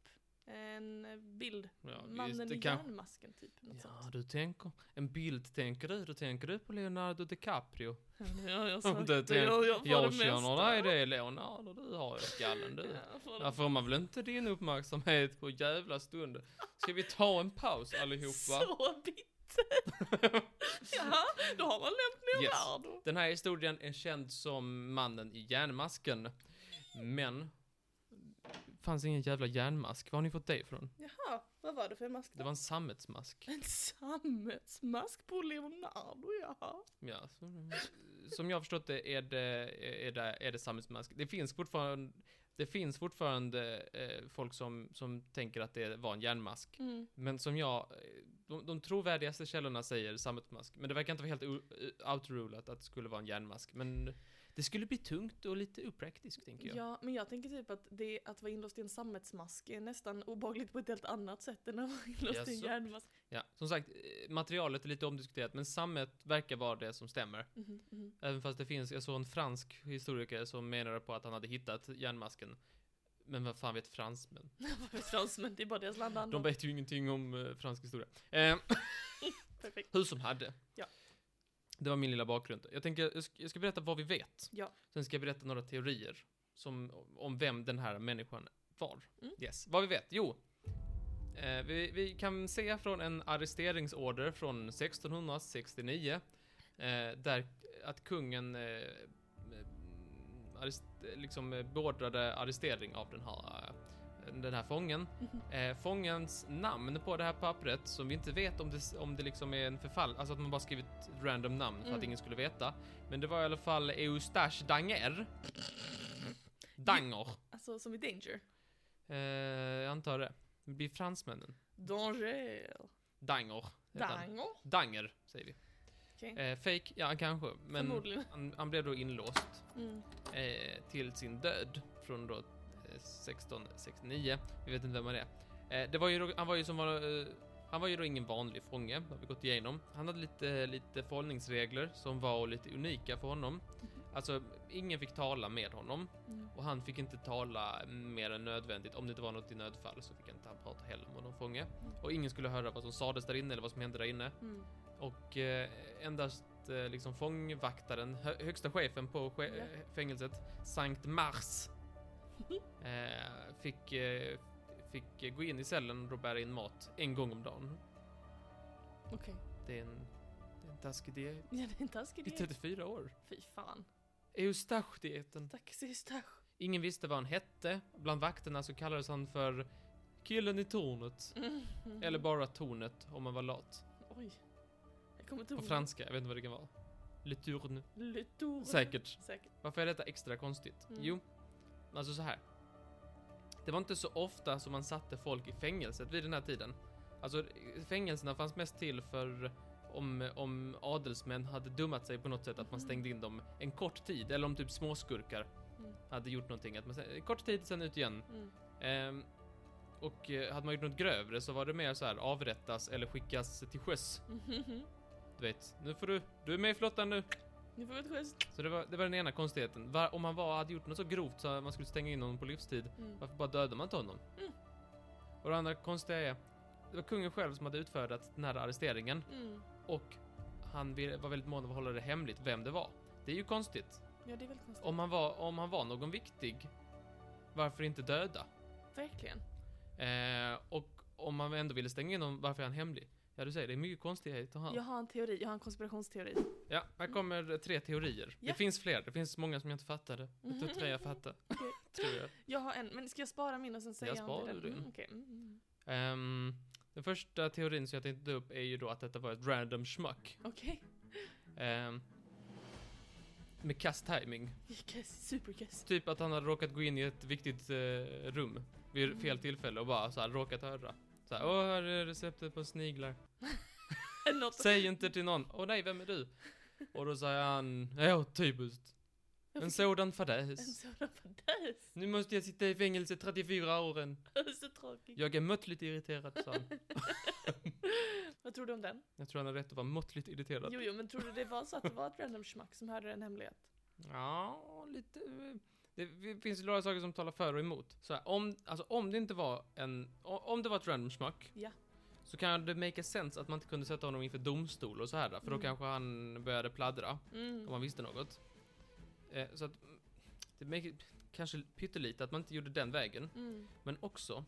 en bild.
Ja,
Mannen i
kan-
järnmasken typ. Något
Ja,
sånt.
du tänker, en bild tänker du, då tänker du på Leonardo DiCaprio.
Ja, jag sagt
det är-
Jag, jag,
Jag
det
känner dig, det är Leonardo du har i skallen du.
Ja, får
Där får man väl inte din uppmärksamhet på jävla stund. Ska vi ta en paus allihopa?
Så bitter. ja, då har man nämnt Leonardo.
Den här historien är känd som mannen i järnmasken. Men, fanns ingen jävla järnmask. Var har ni fått det ifrån?
Jaha, vad var det för mask då?
Det var en sammetsmask.
En sammetsmask på Leonardo, jaha.
Ja, så, som jag har förstått det är det, är det, är det sammetsmask. Det finns fortfarande, det finns fortfarande eh, folk som, som tänker att det var en järnmask.
Mm.
Men som jag, eh, de, de trovärdigaste källorna säger sammetsmask. Men det verkar inte vara helt o- outrulat att det skulle vara en järnmask. Men det skulle bli tungt och lite opraktiskt, tänker jag.
Ja, men jag tänker typ att det att vara inlåst i en sammetsmask är nästan obehagligt på ett helt annat sätt än att vara inlåst i en järnmask.
Ja, som sagt, eh, materialet är lite omdiskuterat, men sammet verkar vara det som stämmer.
Mhm, mhm.
Även fast det finns, jag såg en fransk historiker som menade på att han hade hittat järnmasken. Men vad fan vet fransmän?
Vad vet fransmän, det är bara deras land
De vet ju ingenting om eh, fransk historia. Eh,
Perfekt.
hur som hade.
Ja.
Det var min lilla bakgrund. Jag tänker, jag ska, jag ska berätta vad vi vet.
Ja.
Sen ska jag berätta några teorier som, om vem den här människan var.
Mm.
Yes, vad vi vet? Jo. Eh, vi, vi kan se från en arresteringsorder från 1669. Eh, där att kungen eh, arrest, liksom beordrade arrestering av den här, den här fången.
Mhm.
Eh, fångens namn på det här pappret, som vi inte vet om det, om det liksom är en förfall, alltså att man bara skrivit random namn för att
Mm.
ingen skulle veta. Men det var i alla fall Eustache Danger. Danger.
Alltså som i Danger.
Eh, jag antar det. Det blir fransmännen.
Danger.
Danger.
Danger.
Danger, säger vi.
Okej.
Eh, fake, ja kanske. Men han, han blev då inlåst
Mm.
eh, till sin död från då 1669. Vi vet inte vem han är. Eh, det var ju, han var ju som var, eh, Han var ju då ingen vanlig fånge, det har vi gått igenom. Han hade lite, lite förhållningsregler som var lite unika för honom. Alltså, ingen fick tala med honom.
Mm.
Och han fick inte tala mer än nödvändigt. Om det inte var något i nödfall så fick inte han prata heller med någon fånge. Och ingen skulle höra vad som sades där inne eller vad som hände där inne.
Mm.
Och eh, endast eh, liksom fångvaktaren, hö högsta chefen på che eh, fängelset, Sankt Mars, eh, fick, eh, fick gå in i cellen och bära in mat en gång om dagen.
Okej.
Det är en, det är en taskig diet.
Ja, det är en taskig
I
diet.
34 år.
Fy fan.
Eustache-dieten.
Tack syster.
Ingen visste vad han hette. Bland vakterna så kallades han för killen i tornet.
Mm.
Eller bara tornet om man var lat.
Oj. Jag kommer inte
På
ihåg.
franska, jag vet inte vad det kan vara. Le tourne.
Le Tour.
Säkert.
Säkert.
Varför är detta extra konstigt?
Mm.
Jo, alltså så här. Det var inte så ofta som man satte folk i fängelset vid den här tiden. Alltså fängelserna fanns mest till för om, om adelsmän hade dummat sig på något sätt, att man
Mhm.
stängde in dem en kort tid, eller om typ småskurkar
Mm.
hade gjort någonting, att man kort tid sen ut igen.
Mm.
Ehm, och eh, hade man gjort något grövre så var det mer så här avrättas eller skickas till sjöss.
Mhm.
Du vet, nu får du, du är med i flottan nu.
Nu får ett schysst.
Så det var, det var den ena konstigheten. Var, om man var, hade gjort något så grovt så att man skulle stänga in honom på livstid,
Mm.
varför bara dödade man inte honom?
Mm.
Och det andra konstiga är, det var kungen själv som hade utfärdat den här arresteringen
Mm.
och han var väldigt mån om att hålla det hemligt vem det var. Det är ju konstigt.
Ja, det är väldigt konstigt.
Om han var, om han var någon viktig, varför inte döda?
Verkligen.
Eh, och om man ändå ville stänga in honom, varför är han hemlig? Ja, du säger det är mycket konstigheter här.
Jag har en teori, jag har en konspirationsteori.
Ja, här kommer tre teorier.
Ja.
Det finns fler, det finns många som jag inte fattade. Jag tror tre jag fattade.
Okej.
tror jag.
Jag har en, men ska jag spara min och sen säga
Jag sparar
det
din.
Mm, okej. Mm, mm.
Ehm, den första teorin som jag tänkte ta upp är ju då att detta var ett random schmuck.
Okej.
Ehm, med kass timing.
Kass, Superkass.
Typ att han hade råkat gå in i ett viktigt eh, rum vid
Mm.
fel tillfälle och bara så här råkat höra. Så här, åh, här är receptet på sniglar. Säg inte till någon, åh nej, vem är du? Och då säger han, ja, typiskt. En sådan
en
fadäs.
sådan fadäs.
Nu måste jag sitta i fängelse 34 år än.
Så tråkigt.
Jag är måttligt irriterad, sa han.
Vad tror du om den?
Jag tror han har rätt att vara måttligt irriterad.
Jo, jo, men tror du det var så att det var ett random schmack som hörde en hemlighet?
Ja, lite... Det finns några saker som talar för och emot. Så här, om, alltså, om det inte var en... Om det var ett random schmuck.
Ja.
Så kan det make sense att man inte kunde sätta honom inför domstol och så här. För då
Mm.
kanske han började pladdra.
Mm.
Om man visste något. Eh, så att... mm, Det make, kanske pyttelite att man inte gjorde den vägen.
Mm.
Men också...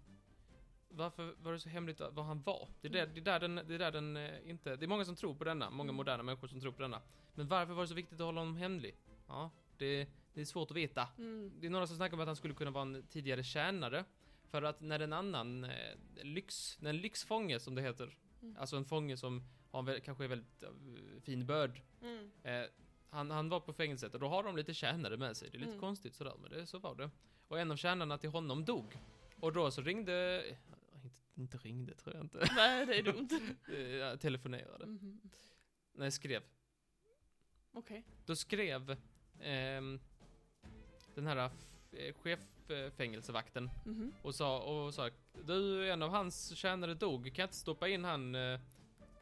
Varför var det så hemligt vad han var? Det är där, det är där den, det är där den eh, inte... Det är många som tror på denna, många
Mm.
moderna människor som tror på denna. Men varför var det så viktigt att hålla honom hemlig? Ja, det, det är svårt att veta.
Mm.
Det är några som snackar om att han skulle kunna vara en tidigare tjänare. För att när en annan eh, lyx, när en lyxfånge som det heter,
Mm.
alltså en fånge som har en kanske är väldigt eh, fin börd,
Mm.
eh, han, han var på fängelset och då har de lite tjänare med sig. Det är lite
Mm.
konstigt sådär, men det, så var det. Och en av tjänarna till honom dog. Och då så ringde, inte, inte ringde tror jag inte,
Nej, det är dumt.
Eh, jag telefonerade.
Mhm.
Nej, skrev.
Okej.
Då skrev ehm, den här eh, cheffängelsevakten
Mhm.
och sa, och sa du, en av hans tjänare dog, kan jag inte stoppa in han eh,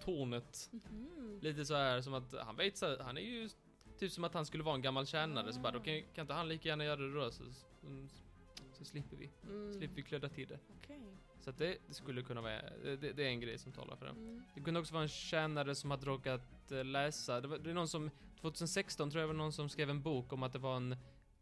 tornet?
Mhm.
Lite så här som att han vet så, han är ju typ som att han skulle vara en gammal tjänare, så bara då kan, kan inte han lika gärna göra det då så, så, slipper vi,
Mm.
slipper vi klöda till det.
Okej.
Så att det, det skulle kunna vara, det, det är en grej som talar för det.
Mm.
Det kunde också vara en tjänare som hade råkat eh, läsa, det, var, det är någon som, 2016 tror jag var någon som skrev en bok om att det var en,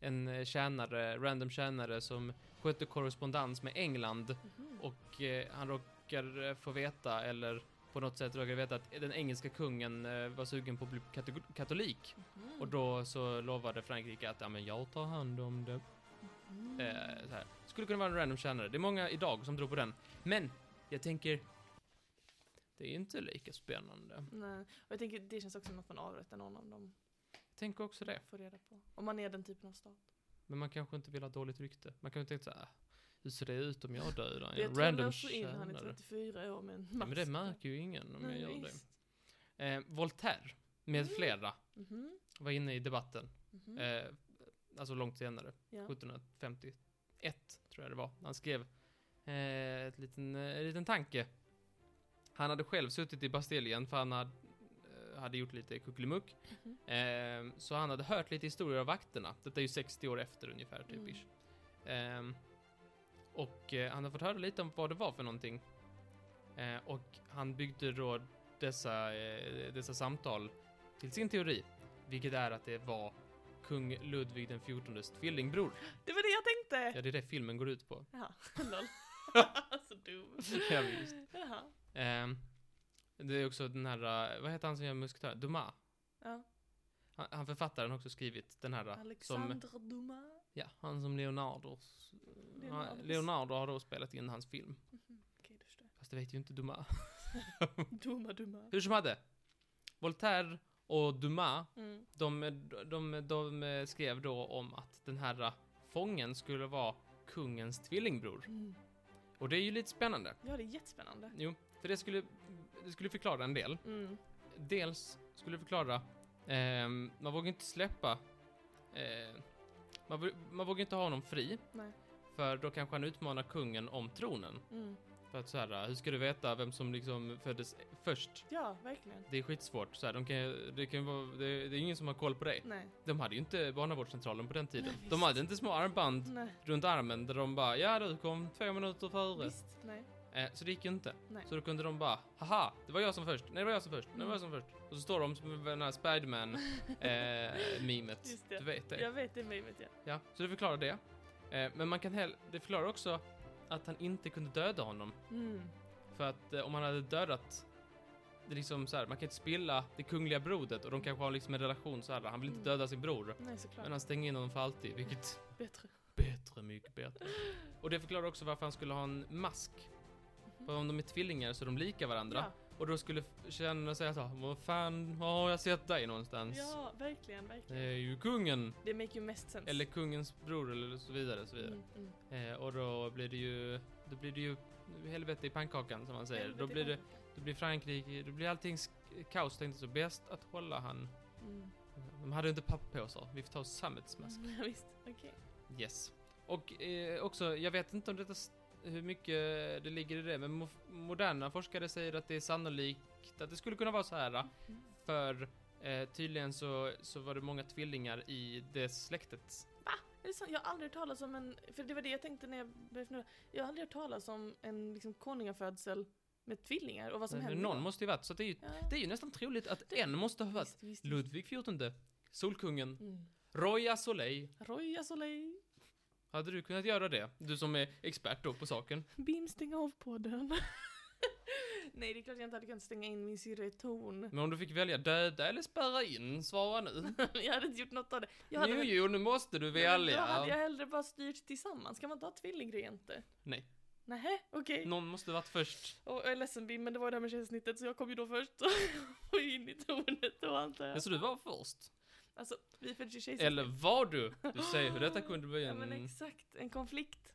en eh, tjänare, random tjänare som skötte korrespondens med England
Mhm.
och eh, han råkar eh, få veta, eller på något sätt råkar veta att den engelska kungen eh, var sugen på att bli kato- katolik.
Mhm.
Och då så lovade Frankrike att ja, men jag tar hand om det.
Mhm.
Eh. Skulle kunna vara en random tjänare. Det är många idag som tror på den. Men, jag tänker, det är inte lika spännande.
Nej. Och jag tänker, det känns också som att man avrättar någon av dem.
Jag tänker också det.
Får reda på. Om man är den typen av stat.
Men man kanske inte vill ha dåligt rykte. Man kan ju tänka såhär, hur ser det ut om jag dödar
Det
en
tror
random
jag så in han är
tjänare?
34 år med en
Ja, men det märker ju ingen om jag
Nej,
gör det.
visst.
Eh, Voltaire, med
Mm.
flera,
Mhm.
var inne i debatten.
Mhm.
Eh, alltså långt senare.
ja.
1751 tror jag det var. Han skrev eh, ett liten, eh, en liten tanke. Han hade själv suttit i Bastiljen för han hade, hade gjort lite kuckelimuck.
Mhm.
Ehm, så han hade hört lite historier av vakterna. Detta är ju 60 år efter ungefär, typ
Mm.
Ehm, och eh, han har fått höra lite om vad det var för någonting. Eh, och han byggde då dessa, eh, dessa samtal till sin teori. Vilket är att det var kung Ludvig den XIVs tvillingbror.
Det var det jag tänkte!
Ja, det är det filmen går ut på.
Jaha, lol. så dum.
ja, visst.
Jaha.
Det är också den här, eh, vad heter han som gör Musketören? Dumas.
Ja.
Han, han författaren har också skrivit den här som,
Alexandre Dumas.
ja, han som Leonardo.
Leonardo.
Leonardo har då spelat in hans film.
Mhm, Okej, då förstår
Fast det vet ju inte Dumas.
jag. Dumma, dumma.
Hur som hade. Voltaire och Dumas,
Mm.
de, de, de, de skrev då om att den här fången skulle vara kungens tvillingbror.
Mm.
Och det är ju lite spännande.
Ja, det är jättespännande.
Jo, för det skulle, det skulle förklara en del.
Mm.
Dels skulle det förklara, ehm, man vågar inte släppa, eh, man, man vågar inte ha honom fri,
Nej.
för då kanske han utmanar kungen om tronen.
Mm.
För att så här, hur ska du veta vem som liksom föddes först?
Ja, verkligen.
Det är skitsvårt. Så här, de kan, det, kan vara, det, det är ingen som har koll på dig.
Nej.
De hade ju inte barnavårdscentralen på den tiden.
Nej,
de hade inte små armband
Nej.
runt armen där de bara ja du kom två minuter före.
Visst. Nej.
Eh, så det gick ju inte.
Nej.
Så då kunde de bara haha, det var jag som först. Nej det var jag som först. Nej det var jag som först. Och så står de som den här Spiderman eh.
Just det.
Du vet det.
Jag vet det memet, ja.
Ja, så det förklarar det. Eh, men man kan hell- det förklarar också att han inte kunde döda honom.
Mm.
För att eh, om han hade dödat det är liksom så här, man kan inte spilla det kungliga blodet och de kanske har liksom en relation så här. Han vill inte
Mm.
döda sin bror.
Nej.
Men han stänger in honom för alltid, vilket
Bättre.
bättre, mycket bättre. Och det förklarar också varför han skulle ha en mask. För om de är tvillingar så är de lika varandra.
Ja.
Och då skulle känna säga så här, vad fan har jag sett dig någonstans?
ja, verkligen,
Det
verkligen.
är ju kungen.
Det make ju mest sense.
Eller kungens bror eller så vidare, så vidare.
Mm, mm.
Eh, och då blir det ju, då blir det ju helvete i pannkakan som man säger.
Helvete
Då blir det, då blir Frankrike, då blir allting kaos tänkte så bäst att hålla han.
Mm.
De hade inte papperpåsar, vi får ta sammetsmask.
Mm, ja, visst, okej.
Yes. Och eh, också, jag vet inte om detta, hur mycket det ligger i det, men mo moderna forskare säger att det är sannolikt att det skulle kunna vara så här.
Mm.
För eh, tydligen så, så var det många tvillingar i det släktet.
Är det sant? Jag har aldrig hört talas om en, för det var det jag tänkte när jag började fundera. Jag har aldrig hört talas om en liksom konungafödsel med tvillingar och vad som händer
någon
då.
måste ju varit, så det är ju,
Ja.
det är ju nästan troligt att en måste ha varit
visst, visst.
Ludvig XIV, Solkungen,
Mm.
Roya Soleil.
Roya Soleil.
Hade du kunnat göra det? Du som är expert då på saken.
Bim, stäng av podden. Nej, det är klart jag inte hade kunnat stänga in min syrra i ton.
Men om du fick välja döda eller spärra in, svara nu.
jag hade inte gjort något av det. Jag hade
Jo, jo, nu måste du
Nej, men Då hade
välja.
jag hellre bara styrt tillsammans. Kan man inte ha tvillingregenter?
Nej.
Nähä, okej.
Någon måste varit först.
Och jag är ledsen Bim, men det var det här med kejsarsnittet så jag kom ju då först och in i tornet då antar jag.
Ja, så du var först?
Alltså, vi föddes ju kejsarsnitt.
Eller var du? Du säger hur detta kunde bli
Ja
en...
men exakt, en konflikt.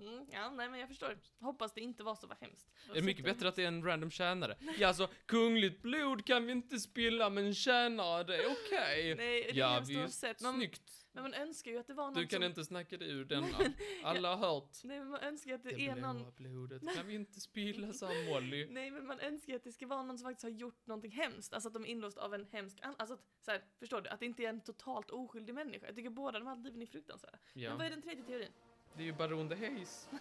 Mm, ja, nej men jag förstår. Hoppas det inte var så hemskt.
Är det mycket bättre att det är en random tjänare? Ja, alltså, kungligt blod kan vi inte spilla, men tjänare, det är okej.
Nej, det är
Ja, visst.
oavsett. Man,
Snyggt.
men man önskar ju att det var någon
Du kan
som...
inte snacka dig ur denna. Alla har hört.
Nej men man önskar att det,
Det
är någon...
blåa blodet kan vi inte spilla, sa Molly.
Nej men man önskar att det ska vara någon som faktiskt har gjort någonting hemskt. Alltså att de är inlåst av en hemsk... Alltså att, så här, förstår du? Att det inte är en totalt oskyldig människa. Jag tycker båda de här alternativen är fruktansvärda. Men vad
Ja,
är den tredje teorin?
Det är ju Baron de Hayes.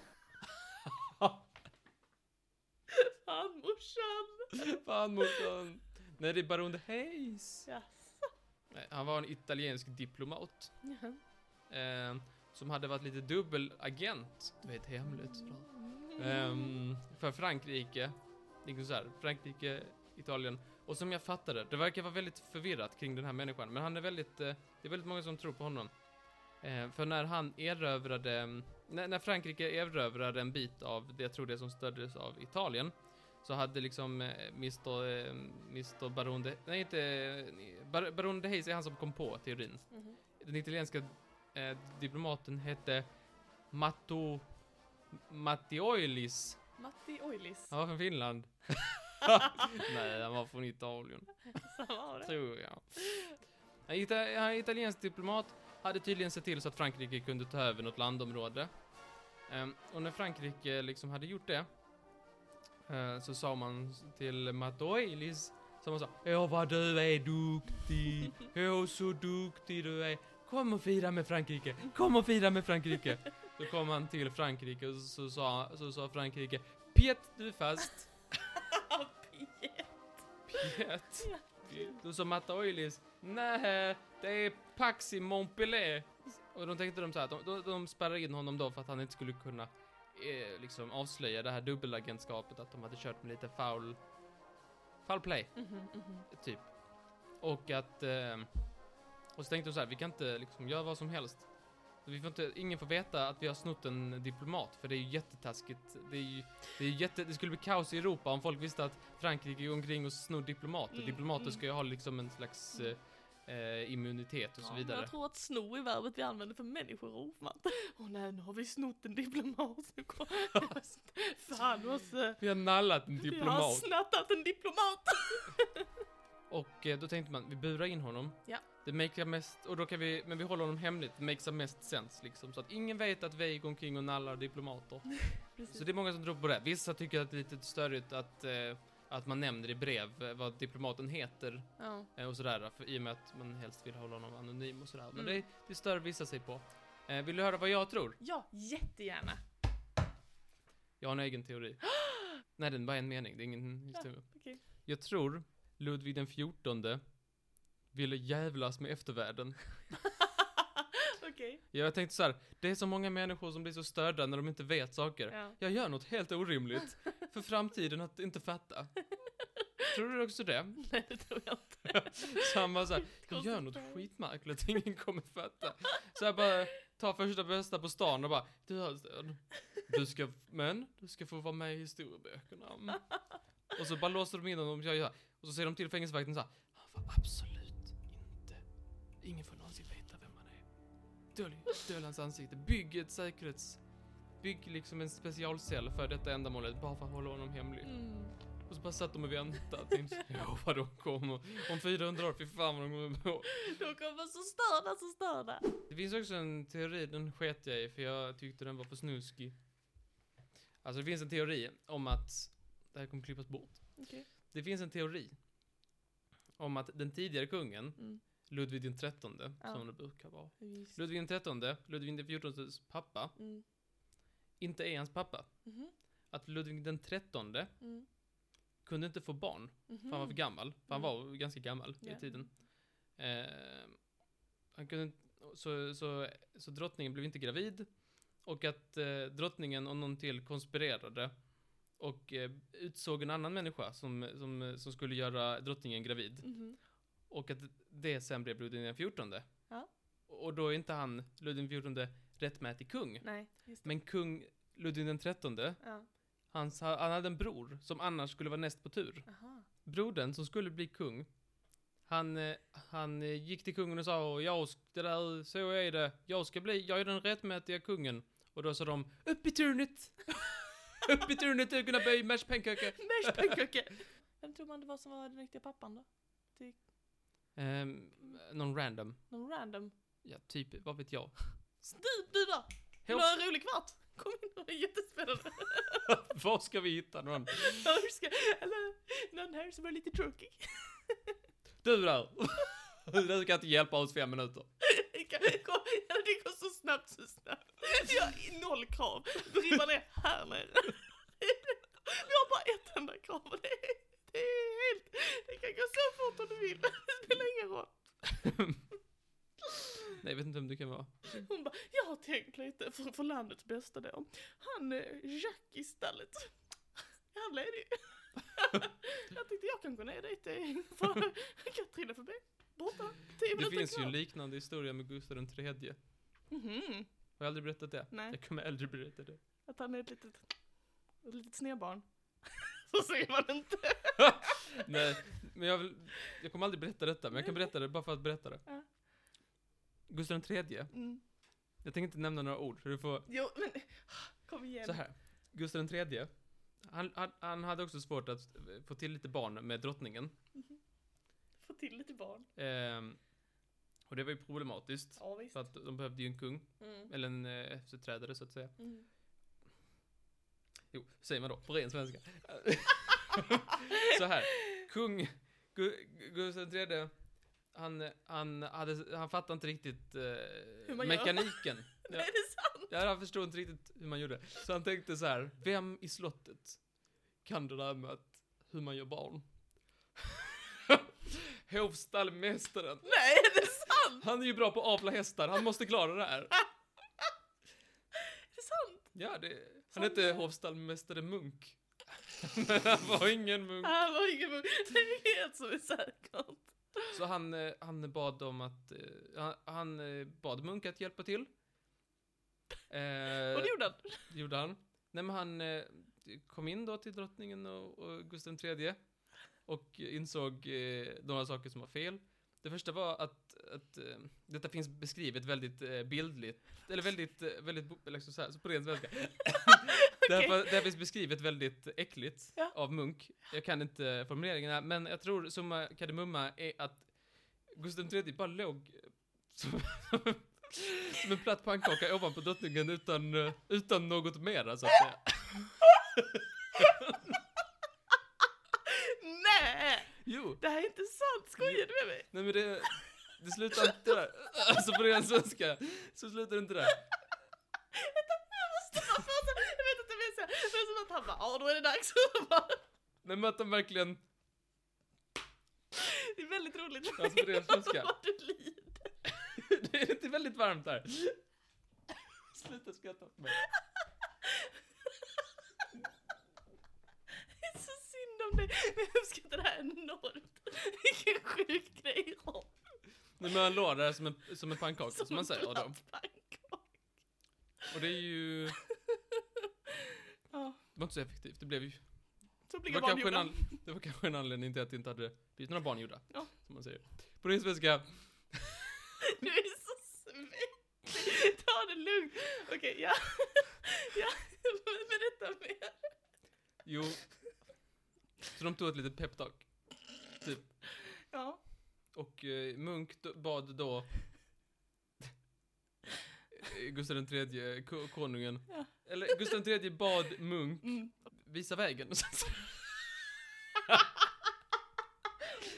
Fan morsan!
Fan morsan. Nej, det är Baron de Hayes.
Ja.
Nej, Han var en italiensk diplomat. Eh, som hade varit lite dubbelagent. Du vet, hemligt sådär. Ehm, för Frankrike. Liksom så här, Frankrike, Italien. Och som jag fattade, det verkar vara väldigt förvirrat kring den här människan. Men han är väldigt, eh, det är väldigt många som tror på honom. Eh, för när han erövrade, när, när Frankrike erövrade en bit av det, jag tror det som stöddes av Italien. Så hade liksom eh, Mr, eh, Mr Baron de, nej inte, Bar, Baron de Hayes är han som kom på teorin.
Mhm.
Den italienska eh, diplomaten hette Matto Mattioilis.
Matti Oilis.
Han var från Finland. Nej, han var från Italien.
Så var det.
Tror jag. Ita- en italiensk diplomat hade tydligen sett till så att Frankrike kunde ta över något landområde. Ehm, och när Frankrike liksom hade gjort det, Eh, så sa man till Matoilis, som man sa, Åh vad du är duktig, åh så duktig du är. Kom och fira med Frankrike, kom och fira med Frankrike. Så kom han till Frankrike och så sa, så sa Frankrike, Piet du är fast. Piet. Då sa Matoilis, nej det är Pax i Montpellier. Och de tänkte de så här, de, de, de spärrade in honom då för att han inte skulle kunna eh, liksom avslöja det här dubbelagentskapet, att de hade kört med lite foul, foul play,
Mhm, mhm.
typ. Och att, eh, och så tänkte de så här, vi kan inte liksom göra vad som helst. Vi får inte, ingen får veta att vi har snott en diplomat, för det är ju jättetaskigt. Det är ju, det är jätte, det skulle bli kaos i Europa om folk visste att Frankrike går omkring och snor diplomater.
Mm,
Diplomater
mm.
ska ju ha liksom en slags eh, eh, immunitet och så
Ja,
vidare.
Jag tror att sno är verbet vi använder för människor, Rofman. Åh nej, nu har vi snott en diplomat. Fan också.
Vi har nallat en
Vi har
diplomat.
snattat en diplomat.
Och eh, då tänkte man, vi burar in honom.
Ja.
Det makes mest, och då kan vi, men vi håller honom hemligt, det makes mest sense liksom. Så att ingen vet att vi går omkring och nallar diplomater. Så det är många som tror på det. Vissa tycker att det är lite störigt att, eh, att man nämner i brev eh, vad diplomaten heter
Ja.
eh, och sådär. För, I och med att man helst vill hålla honom anonym och sådär. Men
Mm.
det, det stör vissa sig på. Eh, vill du höra vad jag tror?
ja, jättegärna.
Jag har en egen teori. Nej, den är bara en mening, det är ingen historia.
Okej.
Jag tror Ludvig den fjortonde ville jävlas med eftervärlden.
Okej.
Jag tänkte så här, det är så många människor som blir så störda när de inte vet saker.
Ja.
Jag gör något helt orimligt för framtiden att inte fatta. Tror du också det?
Nej, det tror jag inte.
Så han bara såhär, jag gör något skitmärkligt, ingen kommer fatta. Så jag bara tar första bästa på stan och bara, du Hallsten, du ska, men, du ska få vara med i historieböckerna. Och så bara låser de in honom och jag gör, och så säger de till fängelsevakten såhär, han får absolut inte, ingen får någonsin veta. Dölj, dölj hans ansikte, bygg ett säkerhets, bygg liksom en specialcell för detta ändamålet, bara för att hålla honom hemlig.
Mm.
Och så bara satt de och väntade. Tänkte, ja vad de kommer. Om 400 år, fy fan vad de kommer på.
De kommer så störda, så störda.
Det finns också en teori, den sket jag i för jag tyckte den var för snuskig. Alltså det finns en teori om att, det här kommer klippas bort.
Okej.
Det finns en teori om att den tidigare kungen,
Mm.
Ludvig den trettonde,
Ja.
som det brukar vara.
Just.
Ludvig den trettonde, Ludvig den fjortondes pappa,
Mm.
inte är hans pappa.
Mhm.
Att Ludvig den trettonde
Mm.
kunde inte få barn,
Mhm.
för han var för gammal. För han
Mm.
var ganska gammal
Ja.
i tiden. Eh, han kunde, så, så, så drottningen blev inte gravid. Och att eh, drottningen och någon till konspirerade. Och eh, utsåg en annan människa som, som, som skulle göra drottningen gravid.
Mhm.
Och att det sen blev Ludvig den fjortonde.
Ja.
Och då är inte han, Ludvig den fjortonde, rättmätig kung.
Nej, just det.
Men kung Ludvig den trettonde,
Ja.
hans, han hade en bror som annars skulle vara näst på tur.
Aha.
brodern som skulle bli kung, han, eh, han eh, gick till kungen och sa jag, det där, så är det, jag ska bli, jag är den rättmätiga kungen. Och då sa de, upp i turnet! upp i turnet, du kunna bli mashpannkaka!
Mashpannkaka! Vem tror man det var som var den riktiga pappan då?
Um, någon random,
Någon random?
ja typ, vad vet jag.
Du, du då! Vill du ha en rolig kvart? Kom in, det är jättespännande.
Var ska vi hitta någon?
Hur ska, eller någon här som är lite tråkig.
Du där! du kan inte hjälpa oss fem minuter.
Det kan- kom- det går så snabbt, så snabbt. Jag har noll krav. Brimma ner här nere. Vi har bara ett enda krav och det är, det är helt, det kan gå så fort om du vill. Det spelar ingen roll.
Nej, jag vet inte vem du kan vara.
Hon bara, jag har tänkt lite för, för landets bästa då. Han, eh, Jack i stallet. Är han ledig? jag tänkte jag kan gå ner dit, ingen fara. Jag kan trilla förbi. Borta, tio
Det finns ju
kvar.
en liknande historia med Gustav den tredje.
Mhm.
Har jag aldrig berättat det?
Nej.
Jag kommer aldrig berätta det.
Att han är ett litet, ett litet snedbarn. Så säger man inte.
Nej, men jag, vill, jag kommer aldrig berätta detta, men jag kan berätta det bara för att berätta det.
Ja.
Gustav den tredje,
Mm.
jag tänker inte nämna några ord, så du får,
Jo, men kom igen.
så här. Gustav den tredje, han, han, han hade också svårt att få till lite barn med drottningen.
Få till lite barn.
Ehm, och det var ju problematiskt,
Ja,
för att de behövde ju en kung,
Mm.
eller en eh, efterträdare så att säga.
Mm.
Jo, säger man då, på ren svenska. så här, kung Gu- Gustav III, han, han, hade, han fattade inte riktigt eh,
Hur man gör.
mekaniken. Ja.
Nej, det är sant!
Ja, han förstod inte riktigt hur man gjorde. Så han tänkte så här, vem i slottet kan det där med att, hur man gör barn? Hovstallmästaren.
Nej, är det sant?
Han är ju bra på att avla hästar, han måste klara det här.
Är det sant?
Ja, det, han hette hovstallmästare Munk. Men han var ingen munk.
Han var ingen munk. Det är helt som en särkant.
Så han, eh, han bad om att, eh, han, han eh, bad Munk att hjälpa till. Eh,
Och det gjorde han.
det gjorde han. Nej men han eh, kom in då till drottningen och, och Gustav III och insåg eh, några saker som var fel. Det första var att, att eh, detta finns beskrivet väldigt eh, bildligt, eller väldigt, eh, väldigt, liksom så, här, så på ren svenska. det, här, det här finns beskrivet väldigt äckligt
Ja.
av Munk. Jag kan inte formuleringarna, men jag tror summa kardemumma är att Gustav III bara låg som, som en platt pannkaka ovanpå drottningen utan, utan något mer så att säga. Jo,
Det här är inte sant. Skojar du med mig?
nej men det, det slutar inte där. Alltså på ren svenska, så slutar det inte där.
Jag måste bara så- Jag vet inte vad jag säger. Det är som att han bara, ja då är det dags.
Nej men att de verkligen,
Det är väldigt roligt.
Alltså, på ren svenska.
Vad du lider.
det är lite väldigt varmt där. Sluta skratta åt mig.
Det är så synd om dig. Men jag uppskattar det här enormt. Vilken sjuk grej.
Nej men han låg där som en, som en pannkaka, som, man
en
säger. Och, då.
pannkaka.
och det är ju, det
Ja,
var inte så effektivt. Det blev ju,
så
det var, kanske en, det var kanske en anledning till att det inte hade blivit några barn gjorda.
Ja.
Som man säger. På ren svenska,
Du är så svettig. Ta det lugnt. Okej, ja. ja. Berätta mer.
jo. Så de tog ett litet peptalk. Typ.
Ja.
Och eh, Munk bad då eh, Gustav III, ko- konungen,
Ja.
eller Gustav III bad Munk
Mm.
visa vägen.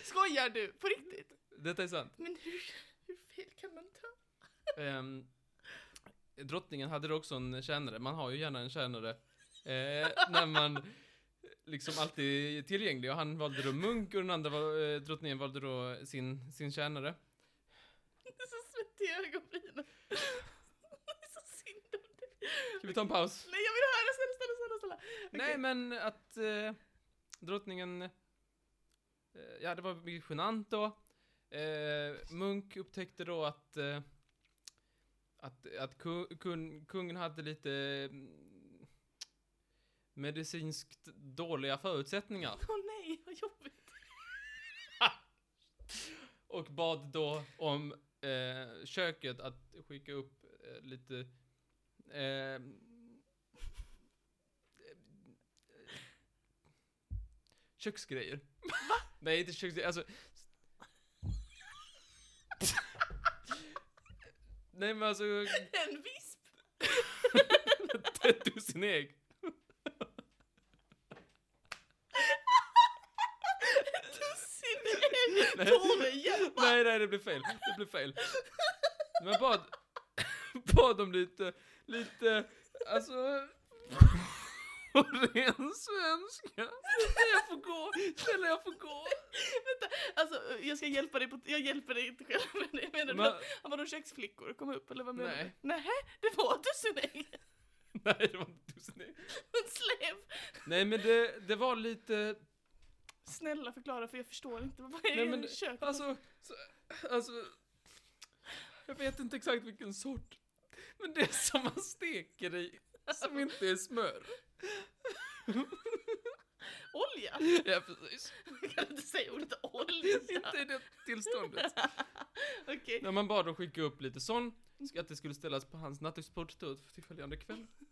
Skojar du? På riktigt?
Detta är sant.
Men hur, hur fel kan man ta?
Ehm, drottningen hade också en tjänare, man har ju gärna en tjänare eh, när man liksom alltid tillgänglig och han valde då Munk och den andra var, eh, drottningen valde då sin, sin tjänare.
Det är så svettig i ögonbrynen. Det är så synd om dig.
Ska vi ta en paus?
Nej, jag vill höra. Snälla, snälla, snälla. snälla.
Nej,
Okej.
men att eh, drottningen... Eh, ja, det var mycket genant då. Eh, Munk upptäckte då att... Eh, att, att ku, kun, kungen hade lite... medicinskt dåliga förutsättningar.
Åh nej, vad jobbigt.
Och bad då om eh, köket att skicka upp eh, lite... Eh, köksgrejer. Va? Nej, inte köksgrejer, alltså... Nej men alltså,
En visp.
ett dussin ägg.
Dussin ägg.
Nej.
Tove.
Nej, nej, det blev fel. Det blev fel. Men bad, bad om lite, lite, alltså, på ren svenska. Jag får gå, snälla jag får gå.
Vänta, alltså jag ska hjälpa dig på, jag hjälper dig inte själv med det. Menar
Men,
var då köksflickor kom upp eller vad menar
Nej.
du? Nej. det var dussinägg.
nej, det var inte tusen. Nej, men det, det var lite,
Snälla förklara för jag förstår inte. Vad är
nej men,
köket?
alltså, så, alltså, jag vet inte exakt vilken sort. Men det är som man steker i, som inte är smör.
Olja?
Ja, precis.
Jag kan inte säga ordet olja.
Inte i det tillståndet.
Okej.
När man bad att skicka upp lite sån, att det skulle ställas på hans nattduksbord till följande kväll.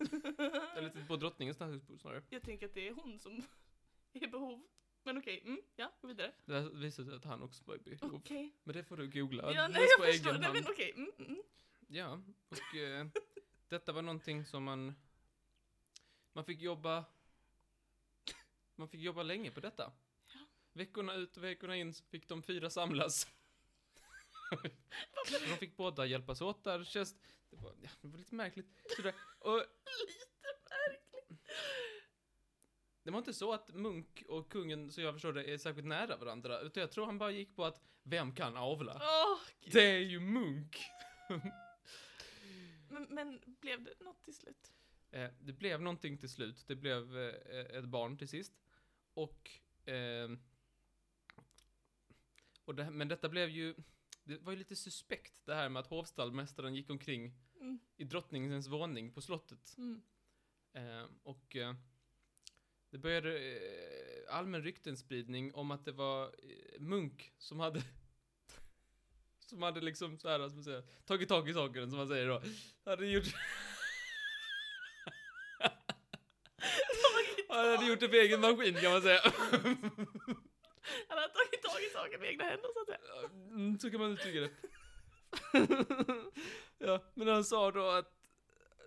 Eller till- på drottningens nattduksbord snarare.
Jag tänker att det är hon som är i behov. Men okej, mm, ja, gå vidare.
Det här visade sig att han också var i behov.
Okej.
Men det får du googla.
Ja, nej jag förstår. Nej men okej. Mm, mm.
Ja, och eh, detta var någonting som man... Man fick jobba... Man fick jobba länge på detta.
Ja.
Veckorna ut och veckorna in så fick de fyra samlas. de fick båda hjälpas åt där. Känns, det, var, ja, det var lite märkligt. Sådär. Och. Det var inte så att Munk och kungen, så jag förstår det, är särskilt nära varandra. Utan jag tror han bara gick på att, vem kan avla?
Gud.
Det är ju Munk!
Men, men blev det något till slut?
Eh, det blev någonting till slut. Det blev eh, ett barn till sist. Och... ehm, och det, men detta blev ju... Det var ju lite suspekt det här med att hovstallmästaren gick omkring
Mm.
i drottningens våning på slottet.
Mm.
Eh, och eh, det började eh, allmän ryktenspridning om att det var eh, Munk som hade som hade liksom så här, som man säger, tagit tag i saken, som man säger då. Hade gjort... Han hade gjort det för egen maskin kan man säga.
Han har tagit tag i saken med egna händer så att säga.
Mm, så kan man uttrycka det. ja, men han sa då att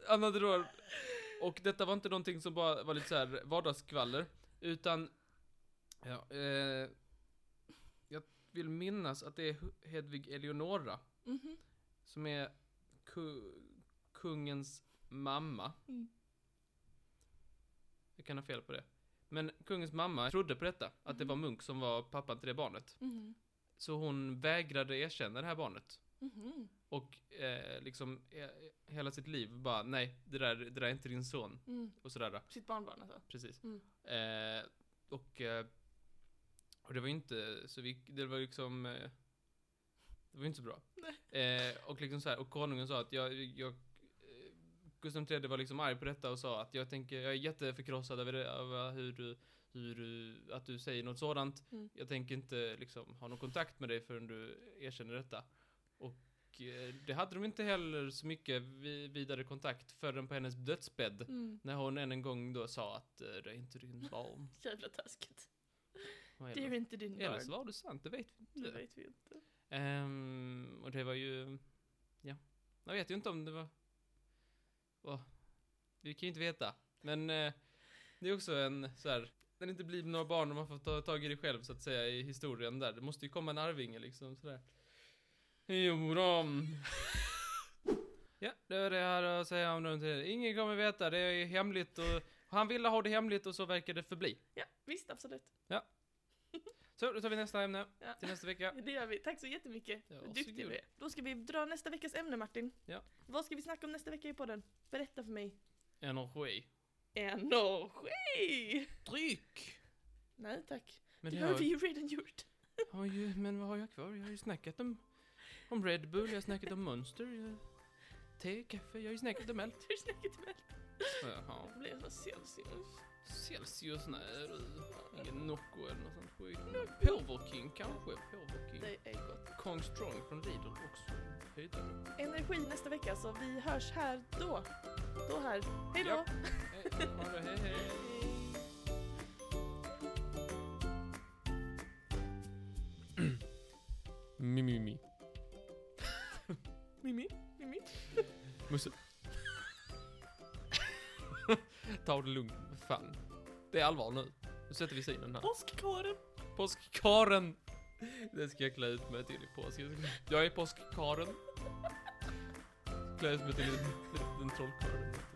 han hade då, och detta var inte någonting som bara var lite så här vardagsskvaller, utan, ja, eh, jag vill minnas att det är Hedvig Eleonora,
Mhm.
som är ku, kungens mamma.
Mm.
Jag kan ha fel på det. Men kungens mamma trodde på detta, att det var Munk som var pappan till det barnet.
Mhm.
Så hon vägrade erkänna det här barnet.
Mhm.
Och eh, liksom eh, hela sitt liv bara, nej, det där, det där är inte din son.
Mm.
Och sådär.
Sitt barnbarn alltså.
Precis.
Mm.
Eh, och, eh, och det var ju inte så vi, det var liksom, eh, det var ju inte så bra. Eh, och liksom så här, och konungen sa att jag, jag Gustav III var liksom arg på detta och sa att jag tänker, jag är jätteförkrossad över, det, över hur du, hur du, att du säger något sådant.
Mm.
Jag tänker inte liksom ha någon kontakt med dig förrän du erkänner detta. Och det hade de inte heller så mycket vi, vidare kontakt förrän på hennes dödsbädd.
Mm.
När hon än en gång då sa att eh, det är inte din barn.
Jävla taskigt. Det är inte din
eller så
barn.
var det sant, det vet vi
Det
inte.
vet vi inte.
Ehm, och det var ju, ja. Jag vet ju inte om det var, Åh, vi kan ju inte veta. Men eh, det är också en så här, när det inte blir några barn och man får ta tag i det själv så att säga i historien där. Det måste ju komma en arvinge liksom sådär. Jo då. Ja, det är det jag hade att säga om det. Ingen kommer veta, det är hemligt och han ville ha det hemligt och så verkar det förbli.
Ja, visst absolut.
Så, då tar vi nästa ämne
Ja.
till nästa vecka.
Det gör vi. Tack så jättemycket.
Ja,
Vad duktig du är. Då ska vi dra nästa veckas ämne Martin.
Ja.
Vad ska vi snacka om nästa vecka i podden? Berätta för mig.
Energi.
Energi!
Dryck!
Nej tack.
Men
det
det
har
har,
vi ju redan gjort.
ju, men vad har jag kvar? Jag har ju snackat om, om Red Bull, jag har snackat om Monster, jag, te, kaffe, jag har ju snackat om allt.
Du snacket med.
Jaha.
Det blir så Celsius.
Celsius, nej du. Ingen Nocco eller något sånt skit. Power King kanske? Power King.
Det är gott.
Kong Strong från Lidl också. Höjdare.
Energi nästa vecka så vi hörs här då. Då här. Hej då!
Ja. Hej, ha det, hej hej. Mimi, mimi.
Mimi, Mimi.
Musse. Ta det lugnt, fan. Det är allvar nu. Nu sätter vi synen här.
Påskkaren.
Påskkaren! Det ska jag klä ut mig till i påsk. Jag är påskkaren. Klä ut mig till en liten trollkarl.